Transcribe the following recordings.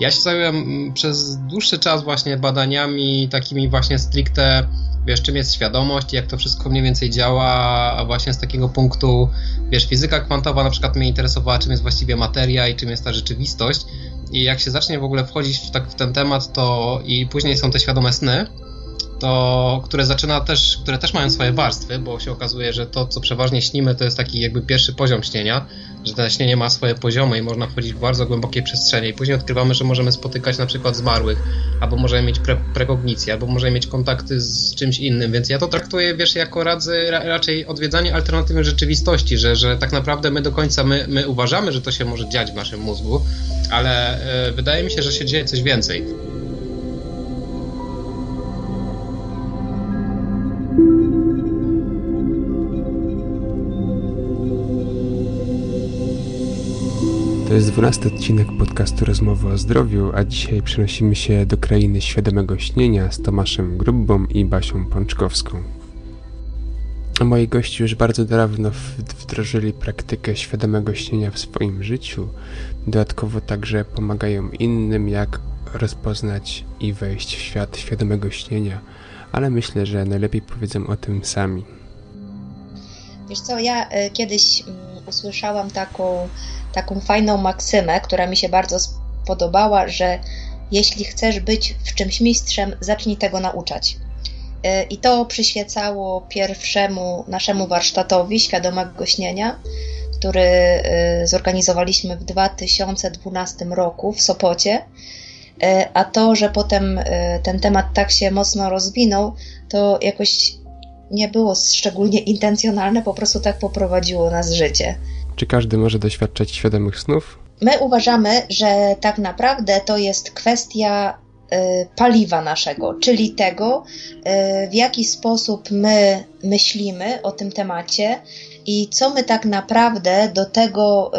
Ja się zająłem mm, przez dłuższy czas właśnie badaniami takimi właśnie stricte, wiesz, czym jest świadomość, jak to wszystko mniej więcej działa, a właśnie z takiego punktu, wiesz, fizyka kwantowa na przykład mnie interesowała, czym jest właściwie materia i czym jest ta rzeczywistość. I jak się zacznie w ogóle wchodzić w, tak, w ten temat, to i później są te świadome sny, to które zaczyna też, które też mają swoje warstwy, bo się okazuje, że to, co przeważnie śnimy, to jest taki jakby pierwszy poziom śnienia, że to śnienie ma swoje poziomy i można wchodzić w bardzo głębokie przestrzenie i później odkrywamy, że możemy spotykać na przykład zmarłych, albo możemy mieć pre prekognicję, albo możemy mieć kontakty z czymś innym, więc ja to traktuję, wiesz, jako ra raczej odwiedzanie alternatywnej rzeczywistości, że, że tak naprawdę my do końca, my, my uważamy, że to się może dziać w naszym mózgu, ale e, wydaje mi się, że się dzieje coś więcej. Jest dwunasty odcinek podcastu Rozmowy o Zdrowiu, a dzisiaj przenosimy się do krainy świadomego śnienia z Tomaszem Grubbą i Basią Pączkowską. Moi goście już bardzo dawno wdrożyli praktykę świadomego śnienia w swoim życiu. Dodatkowo także pomagają innym, jak rozpoznać i wejść w świat świadomego śnienia, ale myślę, że najlepiej powiedzą o tym sami. Wiesz co, ja y, kiedyś y, usłyszałam taką taką fajną maksymę, która mi się bardzo spodobała, że jeśli chcesz być w czymś mistrzem, zacznij tego nauczać. Y, I to przyświecało pierwszemu naszemu warsztatowi świadomego śnienia, który y, zorganizowaliśmy w 2012 roku w Sopocie. Y, a to, że potem ten temat tak się mocno rozwinął, to jakoś nie było szczególnie intencjonalne, po prostu tak poprowadziło nas życie. Czy każdy może doświadczać świadomych snów? My uważamy, że tak naprawdę to jest kwestia y, paliwa naszego, czyli tego, y, w jaki sposób my myślimy o tym temacie i co my tak naprawdę do tego,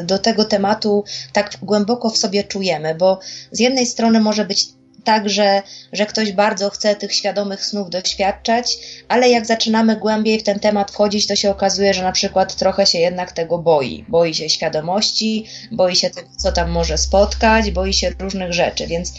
y, do tego tematu tak głęboko w sobie czujemy, bo z jednej strony może być tak, że, że ktoś bardzo chce tych świadomych snów doświadczać, ale jak zaczynamy głębiej w ten temat wchodzić, to się okazuje, że na przykład trochę się jednak tego boi. Boi się świadomości, boi się tego, co tam może spotkać, boi się różnych rzeczy, więc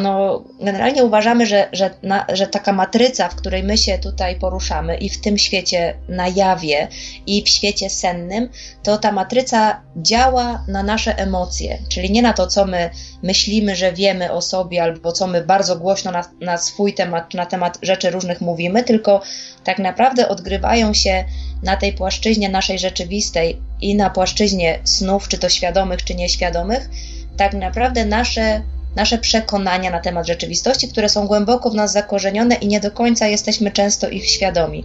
no, generalnie uważamy, że, że, na, że taka matryca, w której my się tutaj poruszamy i w tym świecie na jawie i w świecie sennym, to ta matryca działa na nasze emocje, czyli nie na to, co my myślimy, że wiemy o sobie, albo co my bardzo głośno na, na swój temat, na temat rzeczy różnych mówimy, tylko tak naprawdę odgrywają się na tej płaszczyźnie naszej rzeczywistej i na płaszczyźnie snów, czy to świadomych, czy nieświadomych, tak naprawdę nasze nasze przekonania na temat rzeczywistości, które są głęboko w nas zakorzenione i nie do końca jesteśmy często ich świadomi.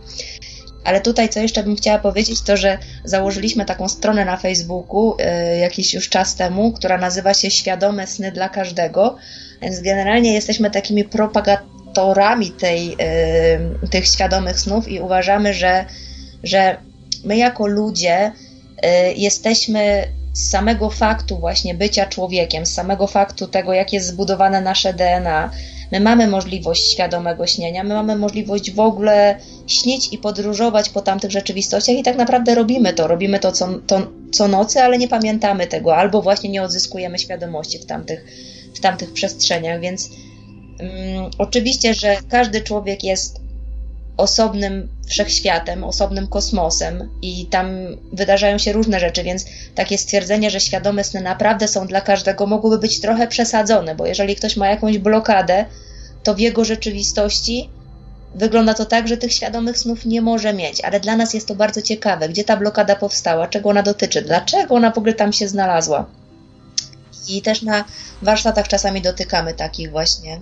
Ale tutaj, co jeszcze bym chciała powiedzieć, to że założyliśmy taką stronę na Facebooku y, jakiś już czas temu, która nazywa się Świadome Sny dla Każdego. Więc generalnie jesteśmy takimi propagatorami tej, y, tych świadomych snów i uważamy, że, że my jako ludzie y, jesteśmy z samego faktu właśnie bycia człowiekiem, z samego faktu tego, jak jest zbudowane nasze DNA, my mamy możliwość świadomego śnienia, my mamy możliwość w ogóle śnić i podróżować po tamtych rzeczywistościach i tak naprawdę robimy to. Robimy to co, to, co nocy, ale nie pamiętamy tego, albo właśnie nie odzyskujemy świadomości w tamtych, w tamtych przestrzeniach, więc um, oczywiście, że każdy człowiek jest osobnym wszechświatem, osobnym kosmosem i tam wydarzają się różne rzeczy, więc takie stwierdzenie, że świadome sny naprawdę są dla każdego, mogłoby być trochę przesadzone, bo jeżeli ktoś ma jakąś blokadę, to w jego rzeczywistości wygląda to tak, że tych świadomych snów nie może mieć, ale dla nas jest to bardzo ciekawe, gdzie ta blokada powstała, czego ona dotyczy, dlaczego ona w ogóle tam się znalazła. I też na warsztatach czasami dotykamy takich właśnie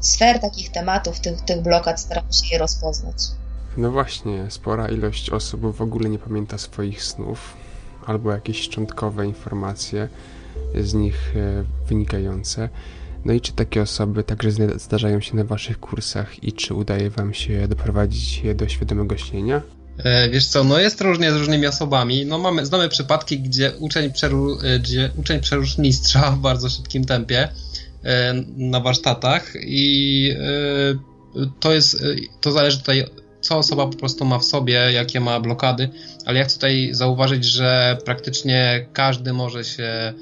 sfer takich tematów, tych, tych blokad, staramy się je rozpoznać. No właśnie, spora ilość osób w ogóle nie pamięta swoich snów albo jakieś szczątkowe informacje z nich e, wynikające. No i czy takie osoby także zdarzają się na Waszych kursach i czy udaje Wam się doprowadzić je do świadomego śnienia? E, wiesz co, no jest różnie z różnymi osobami. No mamy, znamy przypadki, gdzie uczeń, przeru, e, gdzie uczeń przerósł mistrza w bardzo szybkim tempie na warsztatach i e, to jest, e, to zależy tutaj co osoba po prostu ma w sobie, jakie ma blokady, ale ja chcę tutaj zauważyć, że praktycznie każdy może się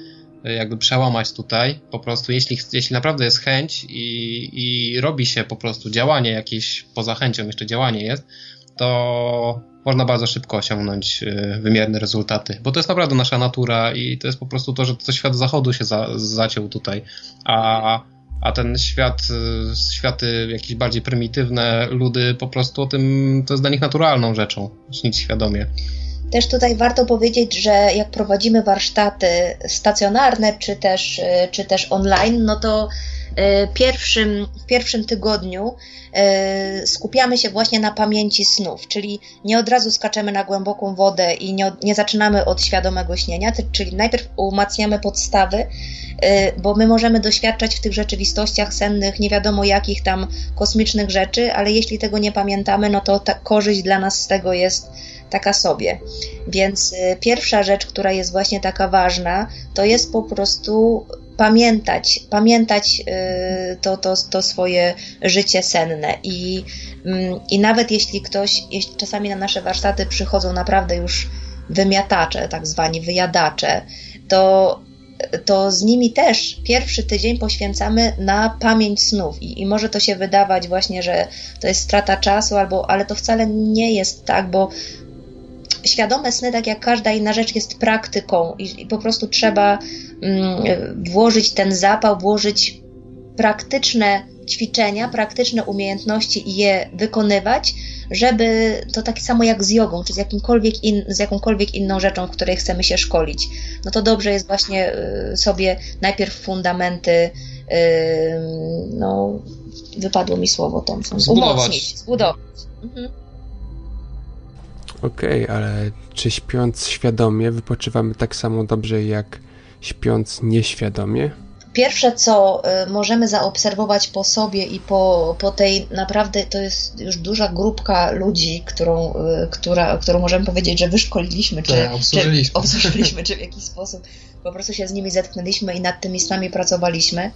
jakby przełamać tutaj. Po prostu, jeśli, jeśli naprawdę jest chęć i, i robi się po prostu działanie jakieś, poza chęcią jeszcze działanie jest, to można bardzo szybko osiągnąć e, wymierne rezultaty, bo to jest naprawdę nasza natura i to jest po prostu to, że to świat zachodu się za, zaciął tutaj, a, a ten świat, e, światy jakieś bardziej prymitywne, ludy po prostu o tym, to jest dla nich naturalną rzeczą, śnić świadomie. Też tutaj warto powiedzieć, że jak prowadzimy warsztaty stacjonarne czy też, e, czy też online, no to pierwszym, w pierwszym tygodniu e, skupiamy się właśnie na pamięci snów, czyli nie od razu skaczemy na głęboką wodę i nie, nie zaczynamy od świadomego śnienia, czyli najpierw umacniamy podstawy, bo my możemy doświadczać w tych rzeczywistościach sennych nie wiadomo jakich tam kosmicznych rzeczy, ale jeśli tego nie pamiętamy, no to ta korzyść dla nas z tego jest taka sobie. Więc pierwsza rzecz, która jest właśnie taka ważna, to jest po prostu pamiętać, pamiętać y, to, to, to swoje życie senne. I, mm, I nawet jeśli ktoś, jeśli czasami na nasze warsztaty przychodzą naprawdę już wymiatacze, tak zwani wyjadacze, to to z nimi też pierwszy tydzień poświęcamy na pamięć snów. I, I, może to się wydawać właśnie, że to jest strata czasu, albo, ale to wcale nie jest tak, bo świadome sny, tak jak każda inna rzecz, jest praktyką i, i po prostu trzeba mm, włożyć ten zapał, włożyć praktyczne ćwiczenia, praktyczne umiejętności i je wykonywać, żeby to tak samo jak z jogą, czy z, jakimkolwiek in, z jakąkolwiek inną rzeczą, w której chcemy się szkolić. No to dobrze jest właśnie y, sobie najpierw fundamenty, y, no wypadło mi słowo Thompson, umocnić, zbudować. Mhm. Okej, okay, ale czy śpiąc świadomie wypoczywamy tak samo dobrze jak śpiąc nieświadomie? Pierwsze, co y, możemy zaobserwować po sobie i po, po tej naprawdę to jest już duża grupka ludzi, którą, y, która, którą możemy powiedzieć, że wyszkoliliśmy, czy, tak, obsłużyliśmy. czy obsłużyliśmy, czy w jakiś sposób po prostu się z nimi zetknęliśmy i nad tymi snami pracowaliśmy,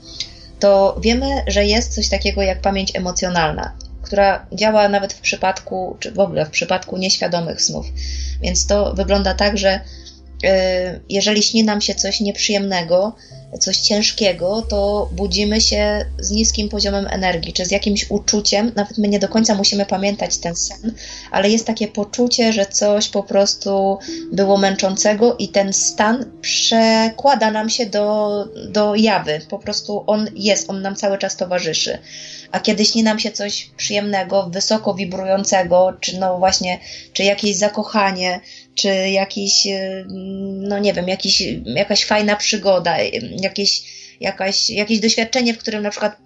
to wiemy, że jest coś takiego jak pamięć emocjonalna która działa nawet w przypadku, czy w ogóle w przypadku nieświadomych snów. Więc to wygląda tak, że y, jeżeli śni nam się coś nieprzyjemnego, coś ciężkiego, to budzimy się z niskim poziomem energii, czy z jakimś uczuciem, nawet my nie do końca musimy pamiętać ten sen, ale jest takie poczucie, że coś po prostu było męczącego i ten stan przekłada nam się do, do jawy. Po prostu on jest, on nam cały czas towarzyszy a kiedy śni nam się coś przyjemnego, wysoko wibrującego, czy no właśnie, czy jakieś zakochanie, czy jakiś, y, no nie wiem, jakiś, jakaś fajna przygoda, jakieś, jakaś, jakieś doświadczenie, w którym na przykład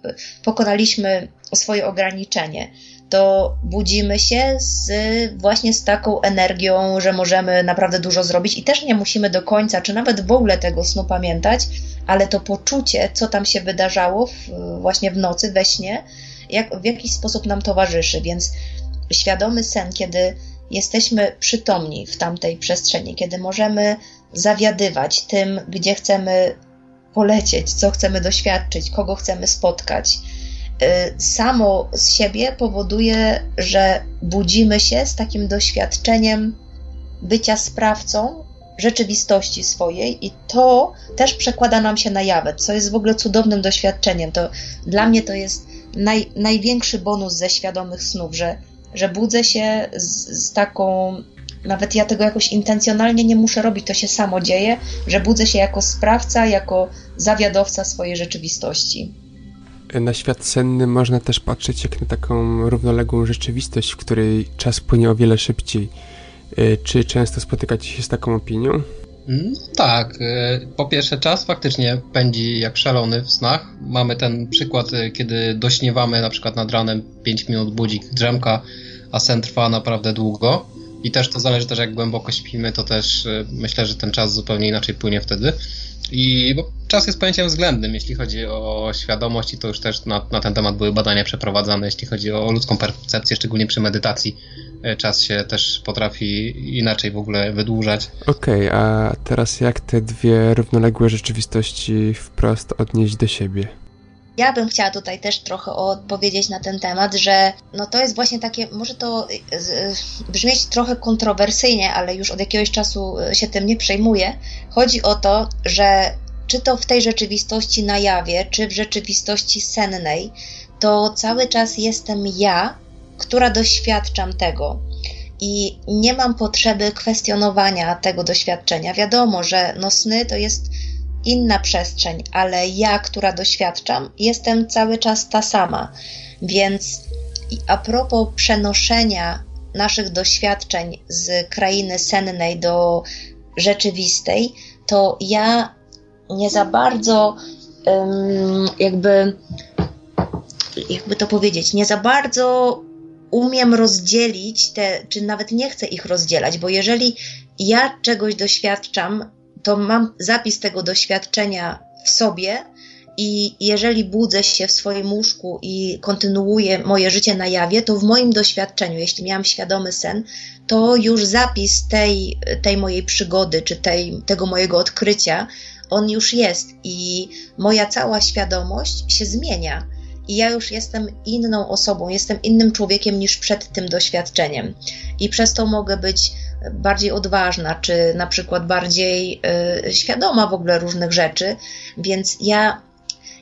pokonaliśmy swoje ograniczenie, to budzimy się z, właśnie z taką energią, że możemy naprawdę dużo zrobić i też nie musimy do końca, czy nawet w ogóle tego snu pamiętać, ale to poczucie, co tam się wydarzało w, właśnie w nocy, we śnie, jak, w jakiś sposób nam towarzyszy, więc świadomy sen, kiedy jesteśmy przytomni w tamtej przestrzeni, kiedy możemy zawiadywać tym, gdzie chcemy polecieć, co chcemy doświadczyć, kogo chcemy spotkać, samo z siebie powoduje, że budzimy się z takim doświadczeniem bycia sprawcą rzeczywistości swojej i to też przekłada nam się na jawę, co jest w ogóle cudownym doświadczeniem. To dla mnie to jest naj, największy bonus ze świadomych snów, że, że budzę się z, z taką nawet ja tego jakoś intencjonalnie nie muszę robić, to się samo dzieje, że budzę się jako sprawca, jako zawiadowca swojej rzeczywistości. Na świat senny można też patrzeć jak na taką równoległą rzeczywistość, w której czas płynie o wiele szybciej. E, czy często spotykacie się z taką opinią? Mm, tak, e, po pierwsze czas faktycznie pędzi jak szalony w snach. Mamy ten przykład, e, kiedy dośniewamy na przykład nad ranem 5 minut budzik, drzemka, a sen trwa naprawdę długo. I też to zależy też jak głęboko śpimy, to też myślę, że ten czas zupełnie inaczej płynie wtedy. I bo czas jest pojęciem względnym, jeśli chodzi o świadomość, i to już też na, na ten temat były badania przeprowadzane, jeśli chodzi o ludzką percepcję, szczególnie przy medytacji. E, czas się też potrafi inaczej w ogóle wydłużać. Okej, okay, a teraz jak te dwie równoległe rzeczywistości wprost odnieść do siebie? Ja bym chciała tutaj też trochę odpowiedzieć na ten temat, że no to jest właśnie takie, może to y, brzmieć trochę kontrowersyjnie, ale już od jakiegoś czasu się tym nie przejmuję. Chodzi o to, że czy to w tej rzeczywistości na jawie, czy w rzeczywistości sennej, to cały czas jestem ja, która doświadczam tego. I nie mam potrzeby kwestionowania tego doświadczenia. Wiadomo, że no sny to jest inna przestrzeń, ale ja, która doświadczam, jestem cały czas ta sama. Więc a propos przenoszenia naszych doświadczeń z krainy sennej do rzeczywistej, to ja nie za bardzo jakby jakby to powiedzieć, nie za bardzo umiem rozdzielić te, czy nawet nie chcę ich rozdzielać, bo jeżeli ja czegoś doświadczam, to mam zapis tego doświadczenia w sobie i jeżeli budzę się w swoim łóżku i kontynuuję moje życie na jawie, to w moim doświadczeniu, jeśli miałam świadomy sen, to już zapis tej, tej mojej przygody, czy tej, tego mojego odkrycia, on już jest i moja cała świadomość się zmienia. I ja już jestem inną osobą, jestem innym człowiekiem niż przed tym doświadczeniem. I przez to mogę być bardziej odważna, czy na przykład bardziej y, świadoma w ogóle różnych rzeczy. Więc ja,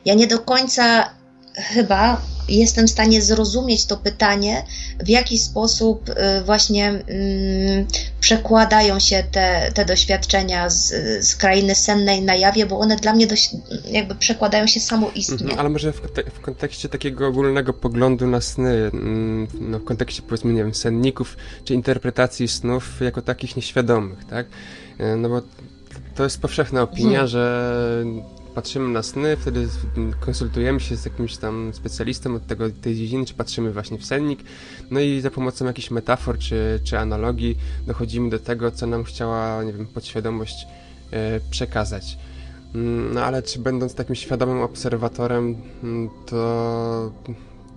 ja nie do końca chyba jestem w stanie zrozumieć to pytanie, w jaki sposób y, właśnie mm, przekładają się te, te doświadczenia z, z krainy sennej na jawie, bo one dla mnie dość, jakby przekładają się samoistnie. Mhm, ale może w, w, kontekście takiego ogólnego poglądu na sny, mm, no w kontekście powiedzmy, nie wiem, senników, czy interpretacji snów jako takich nieświadomych, tak? E, no bo to jest powszechna opinia, hmm. że patrzymy na sny, wtedy konsultujemy się z jakimś tam specjalistą od tego, tej dziedziny, czy patrzymy właśnie w sennik, no i za pomocą jakichś metafor czy, czy analogii dochodzimy do tego, co nam chciała, nie wiem, podświadomość e, przekazać. Mm, no ale czy będąc takim świadomym obserwatorem, mm, to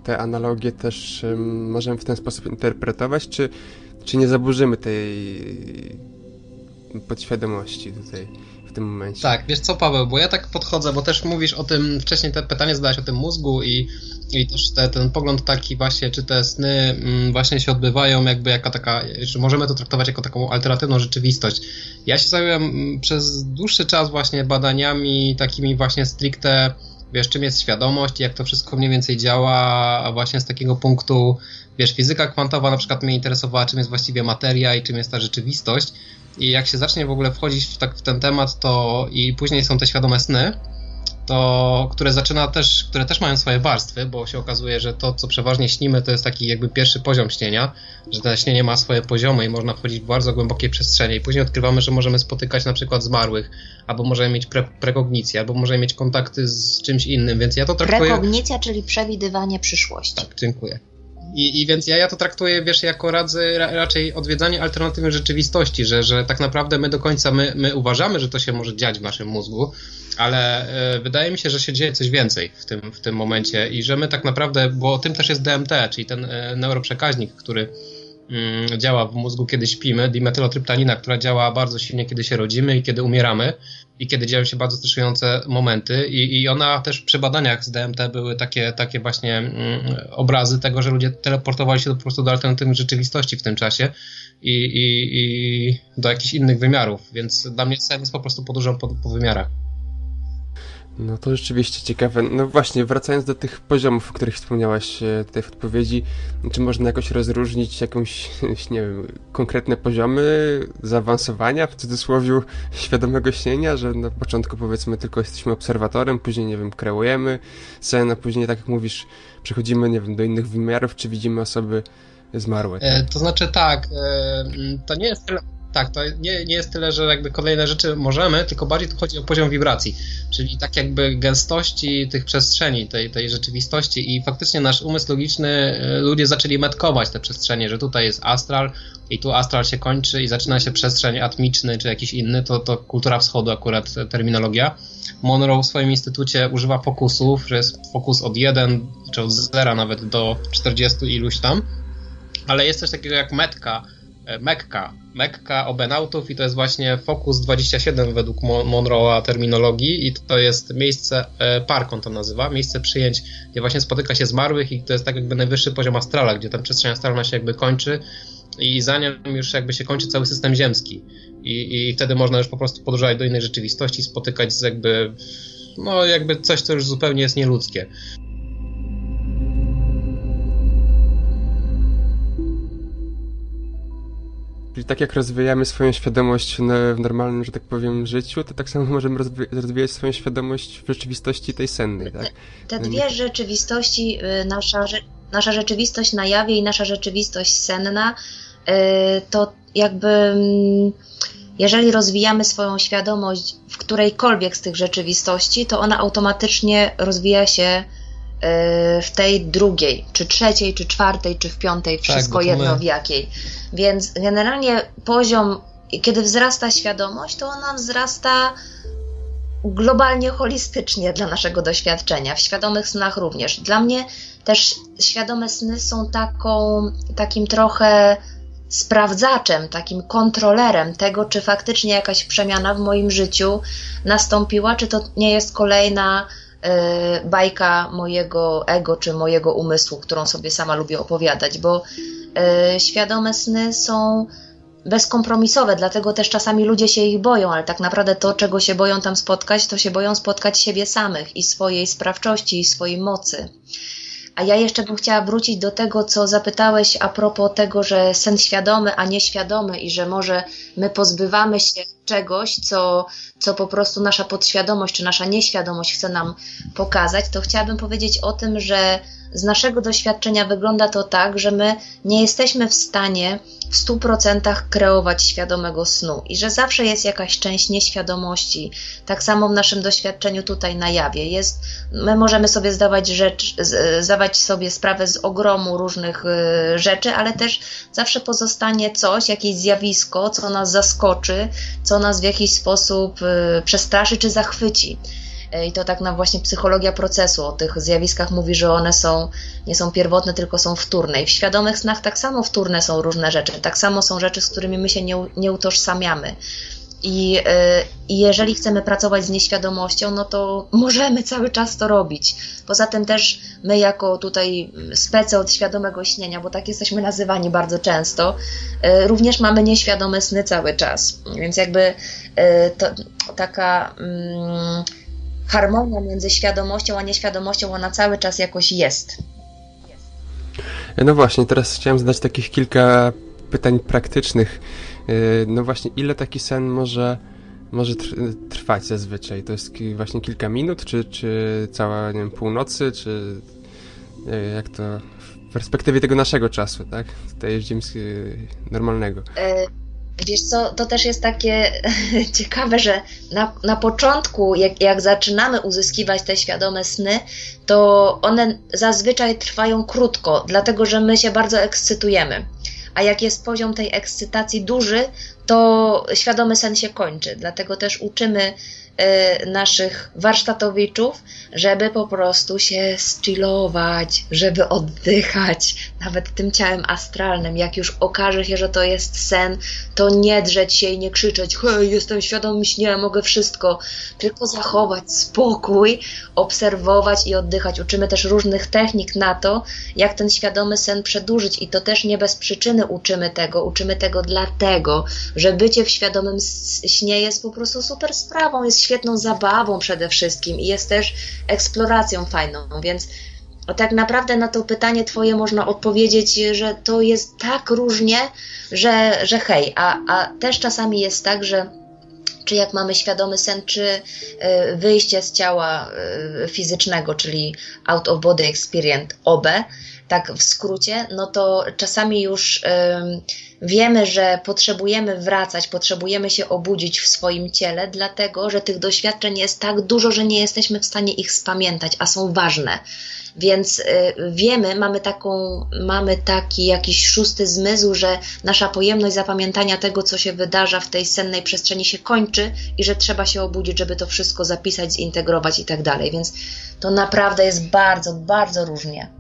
te analogie też możemy w ten sposób interpretować, czy, czy nie zaburzymy tej podświadomości tutaj? Tym momencie. Tak, wiesz co Paweł, bo ja tak podchodzę, bo też mówisz o tym, wcześniej te pytanie zadałeś o tym mózgu i, i też te, ten pogląd taki właśnie, czy te sny mm, właśnie się odbywają jakby jako taka, czy możemy to traktować jako taką alternatywną rzeczywistość. Ja się zająłem mm, przez dłuższy czas właśnie badaniami takimi właśnie stricte wiesz, czym jest świadomość jak to wszystko mniej więcej działa, a właśnie z takiego punktu, wiesz, fizyka kwantowa na przykład mnie interesowała, czym jest właściwie materia i czym jest ta rzeczywistość, i jak się zacznie w ogóle wchodzić w, tak, w ten temat, to i później są te świadome sny, to które zaczyna też, które też mają swoje warstwy, bo się okazuje, że to, co przeważnie śnimy, to jest taki jakby pierwszy poziom śnienia, że to śnienie ma swoje poziomy i można wchodzić w bardzo głębokie przestrzenie i później odkrywamy, że możemy spotykać na przykład zmarłych, albo możemy mieć pre prekognicję, albo możemy mieć kontakty z czymś innym, więc ja to traktuję... Prekognicja, czyli przewidywanie przyszłości. Tak, dziękuję. I, I, więc ja, ja to traktuję, wiesz, jako radzę raczej odwiedzanie alternatywnej rzeczywistości, że, że tak naprawdę my do końca, my, my uważamy, że to się może dziać w naszym mózgu, ale e, wydaje mi się, że się dzieje coś więcej w tym, w tym momencie i że my tak naprawdę, bo tym też jest DMT, czyli ten e, neuroprzekaźnik, który działa w mózgu, kiedy śpimy, dimetylotryptanina, która działa bardzo silnie, kiedy się rodzimy i kiedy umieramy i kiedy dzieją się bardzo stresujące momenty i, i ona też przy badaniach z DMT były takie, takie właśnie mm, obrazy tego, że ludzie teleportowali się po prostu do alternatywnej rzeczywistości w tym czasie i, i, i do jakichś innych wymiarów, więc dla mnie sen jest po prostu podróżą po, po wymiarach. No to rzeczywiście ciekawe. No właśnie, wracając do tych poziomów, o których wspomniałaś e, tutaj w odpowiedzi, czy można jakoś rozróżnić jakąś, nie wiem, konkretne poziomy zaawansowania, w cudzysłowie świadomego śnienia, że na początku powiedzmy tylko jesteśmy obserwatorem, później, nie wiem, kreujemy sen, a później, tak jak mówisz, przechodzimy, nie wiem, do innych wymiarów, czy widzimy osoby zmarłe. E, tak? E, to znaczy tak, e, to nie jest tak, to nie, nie jest tyle, że jakby kolejne rzeczy możemy, tylko bardziej tu chodzi o poziom wibracji, czyli tak jakby gęstości tych przestrzeni, tej, tej rzeczywistości i faktycznie nasz umysł logiczny, e, ludzie zaczęli metkować te przestrzenie, że tutaj jest astral i tu astral się kończy i zaczyna się przestrzeń atmiczny czy jakiś inny, to, to kultura wschodu akurat terminologia. Monroe w swoim instytucie używa fokusów, że jest fokus od 1 czy od 0 nawet do 40 iluś tam, ale jest coś takiego jak metka, E, Mekka. Mekka obenautów i to jest właśnie Focus 27 według Monroe'a terminologii i to jest miejsce, e, park on to nazywa, miejsce przyjęć, gdzie właśnie spotyka się zmarłych i to jest tak jakby najwyższy poziom astrala, gdzie tam przestrzeń astralna się jakby kończy i za nią już jakby się kończy cały system ziemski. I, I wtedy można już po prostu podróżować do innej rzeczywistości, spotykać z jakby, no jakby coś, co już zupełnie jest nieludzkie. Czyli tak jak rozwijamy swoją świadomość w normalnym, że tak powiem, życiu, to tak samo możemy rozwijać swoją świadomość w rzeczywistości tej sennej, tak? Te, dwie rzeczywistości, y, nasza, nasza rzeczywistość na jawie i nasza rzeczywistość senna, y, to jakby mm, jeżeli rozwijamy swoją świadomość w którejkolwiek z tych rzeczywistości, to ona automatycznie rozwija się w tej drugiej, czy trzeciej, czy czwartej, czy w piątej, tak, wszystko tak, jedno my... w jakiej. Więc generalnie poziom, kiedy wzrasta świadomość, to ona wzrasta globalnie, holistycznie dla naszego doświadczenia, w świadomych snach również. Dla mnie też świadome sny są taką, takim trochę sprawdzaczem, takim kontrolerem tego, czy faktycznie jakaś przemiana w moim życiu nastąpiła, czy to nie jest kolejna y, bajka mojego ego, czy mojego umysłu, którą sobie sama lubię opowiadać, bo y, świadome sny są bezkompromisowe, dlatego też czasami ludzie się ich boją, ale tak naprawdę to, czego się boją tam spotkać, to się boją spotkać siebie samych i swojej sprawczości i swojej mocy. A ja jeszcze bym chciała wrócić do tego, co zapytałeś a propos tego, że sen świadomy, a nieświadomy i że może my pozbywamy się czegoś, co, co po prostu nasza podświadomość czy nasza nieświadomość chce nam pokazać, to chciałabym powiedzieć o tym, że z naszego doświadczenia wygląda to tak, że my nie jesteśmy w stanie w 100% kreować świadomego snu i że zawsze jest jakaś część nieświadomości. Tak samo w naszym doświadczeniu tutaj na jawie jest, my możemy sobie zdawać, rzecz, zdawać sobie sprawę z ogromu różnych y, rzeczy, ale też zawsze pozostanie coś, jakieś zjawisko, co nas zaskoczy, co nas w jakiś sposób y, przestraszy czy zachwyci. E, I to tak na właśnie psychologia procesu o tych zjawiskach mówi, że one są, nie są pierwotne, tylko są wtórne. I w świadomych snach tak samo wtórne są różne rzeczy, tak samo są rzeczy, z którymi my się nie, nie utożsamiamy. I, yy, I jeżeli chcemy pracować z nieświadomością, no to możemy cały czas to robić. Poza tym też my, jako tutaj spece od świadomego śnienia, bo tak jesteśmy nazywani bardzo często, yy, również mamy nieświadome sny cały czas. Więc jakby to taka mm, harmonia między świadomością a nieświadomością, ona cały czas jakoś jest. No właśnie, teraz chciałem zadać takich kilka pytań praktycznych. E, no właśnie, ile taki sen może, może trwać zazwyczaj? To jest właśnie kilka minut, czy, czy cała, nie wiem, północy, czy jak to w perspektywie tego naszego czasu, tak? Tutaj ziemskiego, normalnego. E, Wiesz co, to też jest takie ciekawe, że na, na początku, jak, jak zaczynamy uzyskiwać te świadome sny, to one zazwyczaj trwają krótko, dlatego że my się bardzo ekscytujemy. A jak jest poziom tej ekscytacji duży, to świadomy sen się kończy. Dlatego też uczymy naszych warsztatowiczów, żeby po prostu się skillować, żeby oddychać, nawet tym ciałem astralnym. Jak już okaże się, że to jest sen, to nie drzeć się i nie krzyczeć, hej, jestem świadomy śnie, mogę wszystko, tylko zachować spokój, obserwować i oddychać. Uczymy też różnych technik na to, jak ten świadomy sen przedłużyć i to też nie bez przyczyny uczymy tego. Uczymy tego dlatego, że bycie w świadomym śnie jest po prostu super sprawą, jest świetną zabawą przede wszystkim i jest też eksploracją fajną, więc tak naprawdę na to pytanie Twoje można odpowiedzieć, że to jest tak różnie, że, że hej, a, a też czasami jest tak, że czy jak mamy świadomy sen, czy e, wyjście z ciała e, fizycznego, czyli out of body experience, OB, tak w skrócie, no to czasami już wiemy, że potrzebujemy wracać, potrzebujemy się obudzić w swoim ciele, dlatego że tych doświadczeń jest tak dużo, że nie jesteśmy w stanie ich spamiętać, a są ważne. Więc y, wiemy, mamy, taką, mamy taki jakiś szósty zmysł, że nasza pojemność zapamiętania tego, co się wydarza w tej sennej przestrzeni się kończy i że trzeba się obudzić, żeby to wszystko zapisać, zintegrować i tak dalej. Więc to naprawdę jest bardzo, bardzo różnie.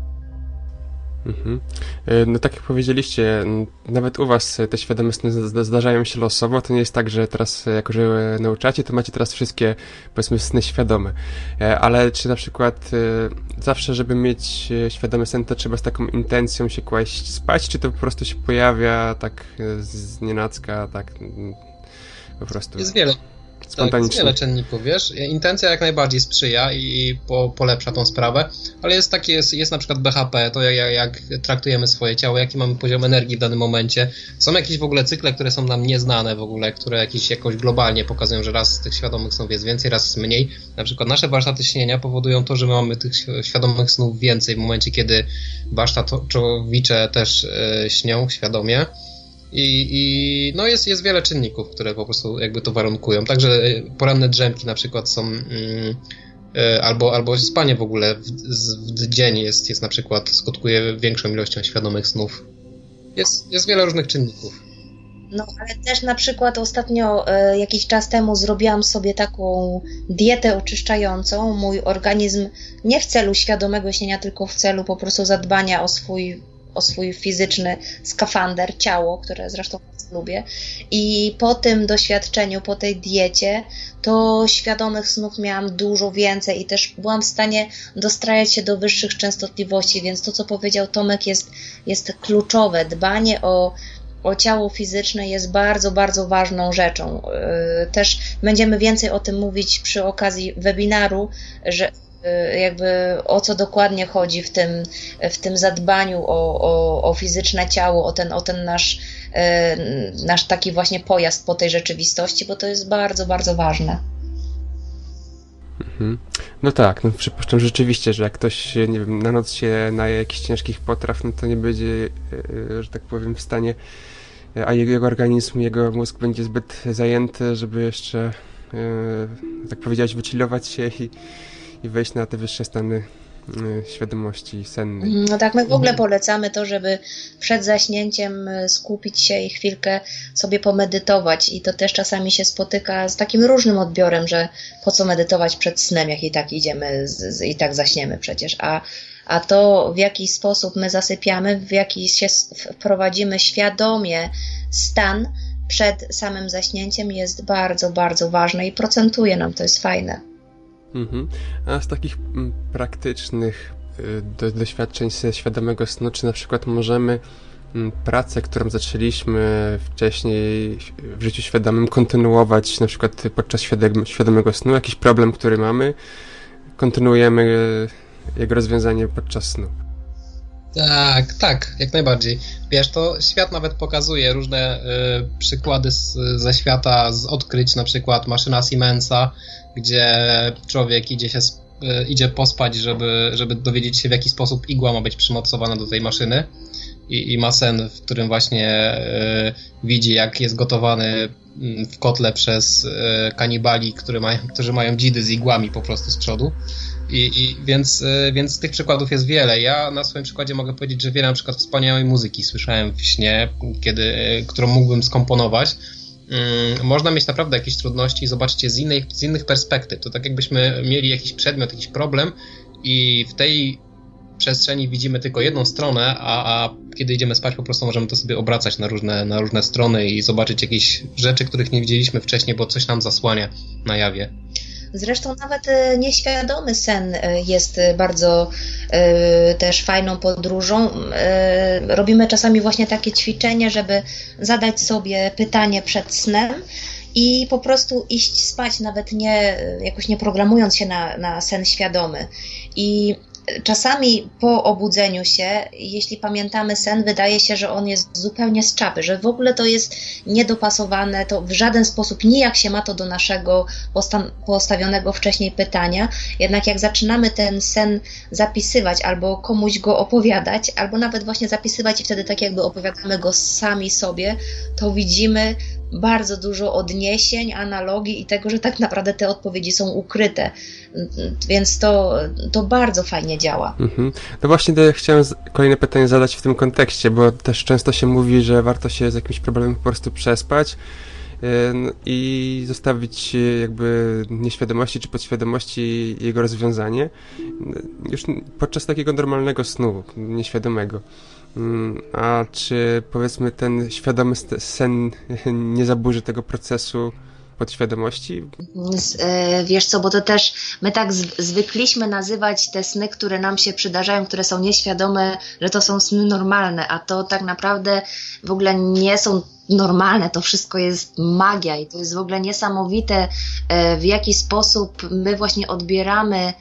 Mhm. E, no tak jak powiedzieliście, nawet u was te świadome sny zdarzają się losowo, to nie jest tak, że teraz jako, że nauczacie, to macie teraz wszystkie, powiedzmy, sny świadome. E, ale czy na przykład e, zawsze, żeby mieć świadomy sen, to trzeba z taką intencją się kłaść spać, czy to po prostu się pojawia tak z nienacka, tak po prostu? Jest wiele spontanicznie. Tak, jest wiele czynników, wiesz. Intencja jak najbardziej sprzyja i po, polepsza tą sprawę, ale jest taki, jest, jest na przykład BHP, to jak, jak traktujemy swoje ciało, jaki mamy poziom energii w danym momencie. Są jakieś w ogóle cykle, które są nam nieznane w ogóle, które jakieś jakoś globalnie pokazują, że raz tych świadomych snów jest więcej, raz jest mniej. Na przykład nasze warsztaty śnienia powodują to, że my mamy tych świadomych snów więcej w momencie, kiedy warsztatowicze też yy, śnią świadomie. I, I, no jest, jest wiele czynników, które po prostu jakby to warunkują. Także e, poranne drzemki na przykład są mm, e, albo, albo spanie w ogóle w, w, dzień jest, jest na przykład skutkuje większą ilością świadomych snów. Jest, jest wiele różnych czynników. No, ale też na przykład ostatnio, e, jakiś czas temu, zrobiłam sobie taką dietę oczyszczającą. Mój organizm nie w celu świadomego śnienia, tylko w celu po prostu zadbania o swój o swój fizyczny skafander, ciało, które zresztą lubię. I po tym doświadczeniu, po tej diecie, to świadomych snów miałam dużo więcej i też byłam w stanie dostrajać się do wyższych częstotliwości, więc to, co powiedział Tomek, jest, jest kluczowe. Dbanie o o ciało fizyczne jest bardzo, bardzo ważną rzeczą. Yy, też będziemy więcej o tym mówić przy okazji webinaru, że jakby o co dokładnie chodzi w tym, w tym zadbaniu o, o, o fizyczne ciało, o ten, o ten nasz, y, nasz taki właśnie pojazd po tej rzeczywistości, bo to jest bardzo, bardzo ważne. Mhm. No tak, no przypuszczam rzeczywiście, że jak ktoś, nie wiem, na noc się naje jakichś ciężkich potraw, no to nie będzie, y, że tak powiem, w stanie, a jego organizm, jego mózg będzie zbyt zajęty, żeby jeszcze, tak powiedziałeś, wychillować się i i wejść na te wyższe stany y, świadomości sennej. No tak, my w ogóle polecamy to, żeby przed zaśnięciem y, skupić się i chwilkę sobie pomedytować i to też czasami się spotyka z takim różnym odbiorem, że po co medytować przed snem, jak i tak idziemy z, z, i tak zaśniemy przecież, a a to w jaki sposób my zasypiamy, w jaki się wprowadzimy świadomie stan przed samym zaśnięciem jest bardzo, bardzo ważne i procentuje nam, to jest fajne. Mhm. A z takich mm, praktycznych y, do, doświadczeń ze świadomego snu, czy na przykład możemy mm, pracę, którą zaczęliśmy wcześniej w życiu świadomym, kontynuować na przykład podczas świadomego snu, jakiś problem, który mamy, kontynuujemy y, jego rozwiązanie podczas snu. Tak, tak, jak najbardziej. Wiesz, to świat nawet pokazuje różne y, przykłady z, ze świata, z odkryć, na przykład maszyna Siemensa, gdzie człowiek idzie się y, idzie pospać, żeby, żeby dowiedzieć się w jaki sposób igła ma być przymocowana do tej maszyny i, i ma sen, w którym właśnie y, widzi jak jest gotowany mm, w kotle przez y, kanibali, które mają, którzy mają dzidy z igłami po prostu z przodu. I, i więc, y, więc tych przykładów jest wiele. Ja na swoim przykładzie mogę powiedzieć, że wiele na przykład wspaniałej muzyki słyszałem w śnie, kiedy, którą mógłbym skomponować można mieć naprawdę jakieś trudności i zobaczyć je z, innej, z innych perspektyw. To tak jakbyśmy mieli jakiś przedmiot, jakiś problem i w tej przestrzeni widzimy tylko jedną stronę, a, a kiedy idziemy spać, po prostu możemy to sobie obracać na różne, na różne strony i zobaczyć jakieś rzeczy, których nie widzieliśmy wcześniej, bo coś nam zasłania na jawie. Zresztą nawet e, nieświadomy sen e, jest bardzo e, też fajną podróżą. Robimy czasami właśnie takie ćwiczenie, żeby zadać sobie pytanie przed snem i po prostu iść spać, nawet nie jakoś nie programując się na, na sen świadomy. I czasami po obudzeniu się, jeśli pamiętamy sen, wydaje się, że on jest zupełnie z czapy, że w ogóle to jest niedopasowane, to w żaden sposób nijak się ma to do naszego postawionego wcześniej pytania. Jednak jak zaczynamy ten sen zapisywać albo komuś go opowiadać, albo nawet właśnie zapisywać i wtedy tak jakby opowiadamy go sami sobie, to widzimy bardzo dużo odniesień, analogii i tego, że tak naprawdę te odpowiedzi są ukryte. Więc to, to bardzo fajnie działa. Mhm. No właśnie chciałem kolejne pytanie zadać w tym kontekście, bo też często się mówi, że warto się z jakimś problemem po prostu przespać i zostawić jakby nieświadomości czy podświadomości jego rozwiązanie już podczas takiego normalnego snu, nieświadomego. Mm, a czy powiedzmy ten świadomy sen nie zaburzy tego procesu podświadomości? E, wiesz co, bo to też my tak zwykliśmy nazywać te sny, które nam się przydarzają, które są nieświadome, że to są sny normalne, a to tak naprawdę w ogóle nie są normalne, to wszystko jest magia i to jest w ogóle niesamowite, e, w jaki sposób my właśnie odbieramy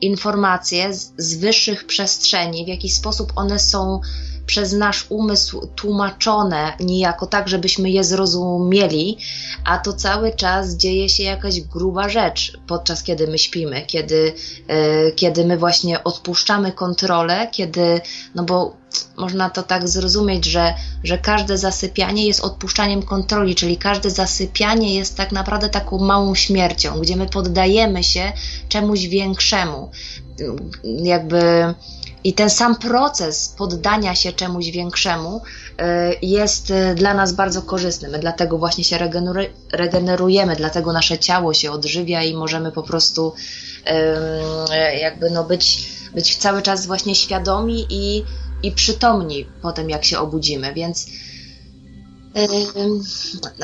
informacje z, z wyższych przestrzeni, w jaki sposób one są przez nasz umysł tłumaczone niejako tak, żebyśmy je zrozumieli, a to cały czas dzieje się jakaś gruba rzecz podczas kiedy my śpimy, kiedy, yy, kiedy my właśnie odpuszczamy kontrolę, kiedy, no bo można to tak zrozumieć, że, że każde zasypianie jest odpuszczaniem kontroli, czyli każde zasypianie jest tak naprawdę taką małą śmiercią, gdzie my poddajemy się czemuś większemu. Jakby i ten sam proces poddania się czemuś większemu y, jest y, dla nas bardzo korzystny. My dlatego właśnie się regenerujemy, dlatego nasze ciało się odżywia i możemy po prostu jakby no być, być cały czas właśnie świadomi i, i przytomni po tym, jak się obudzimy. Więc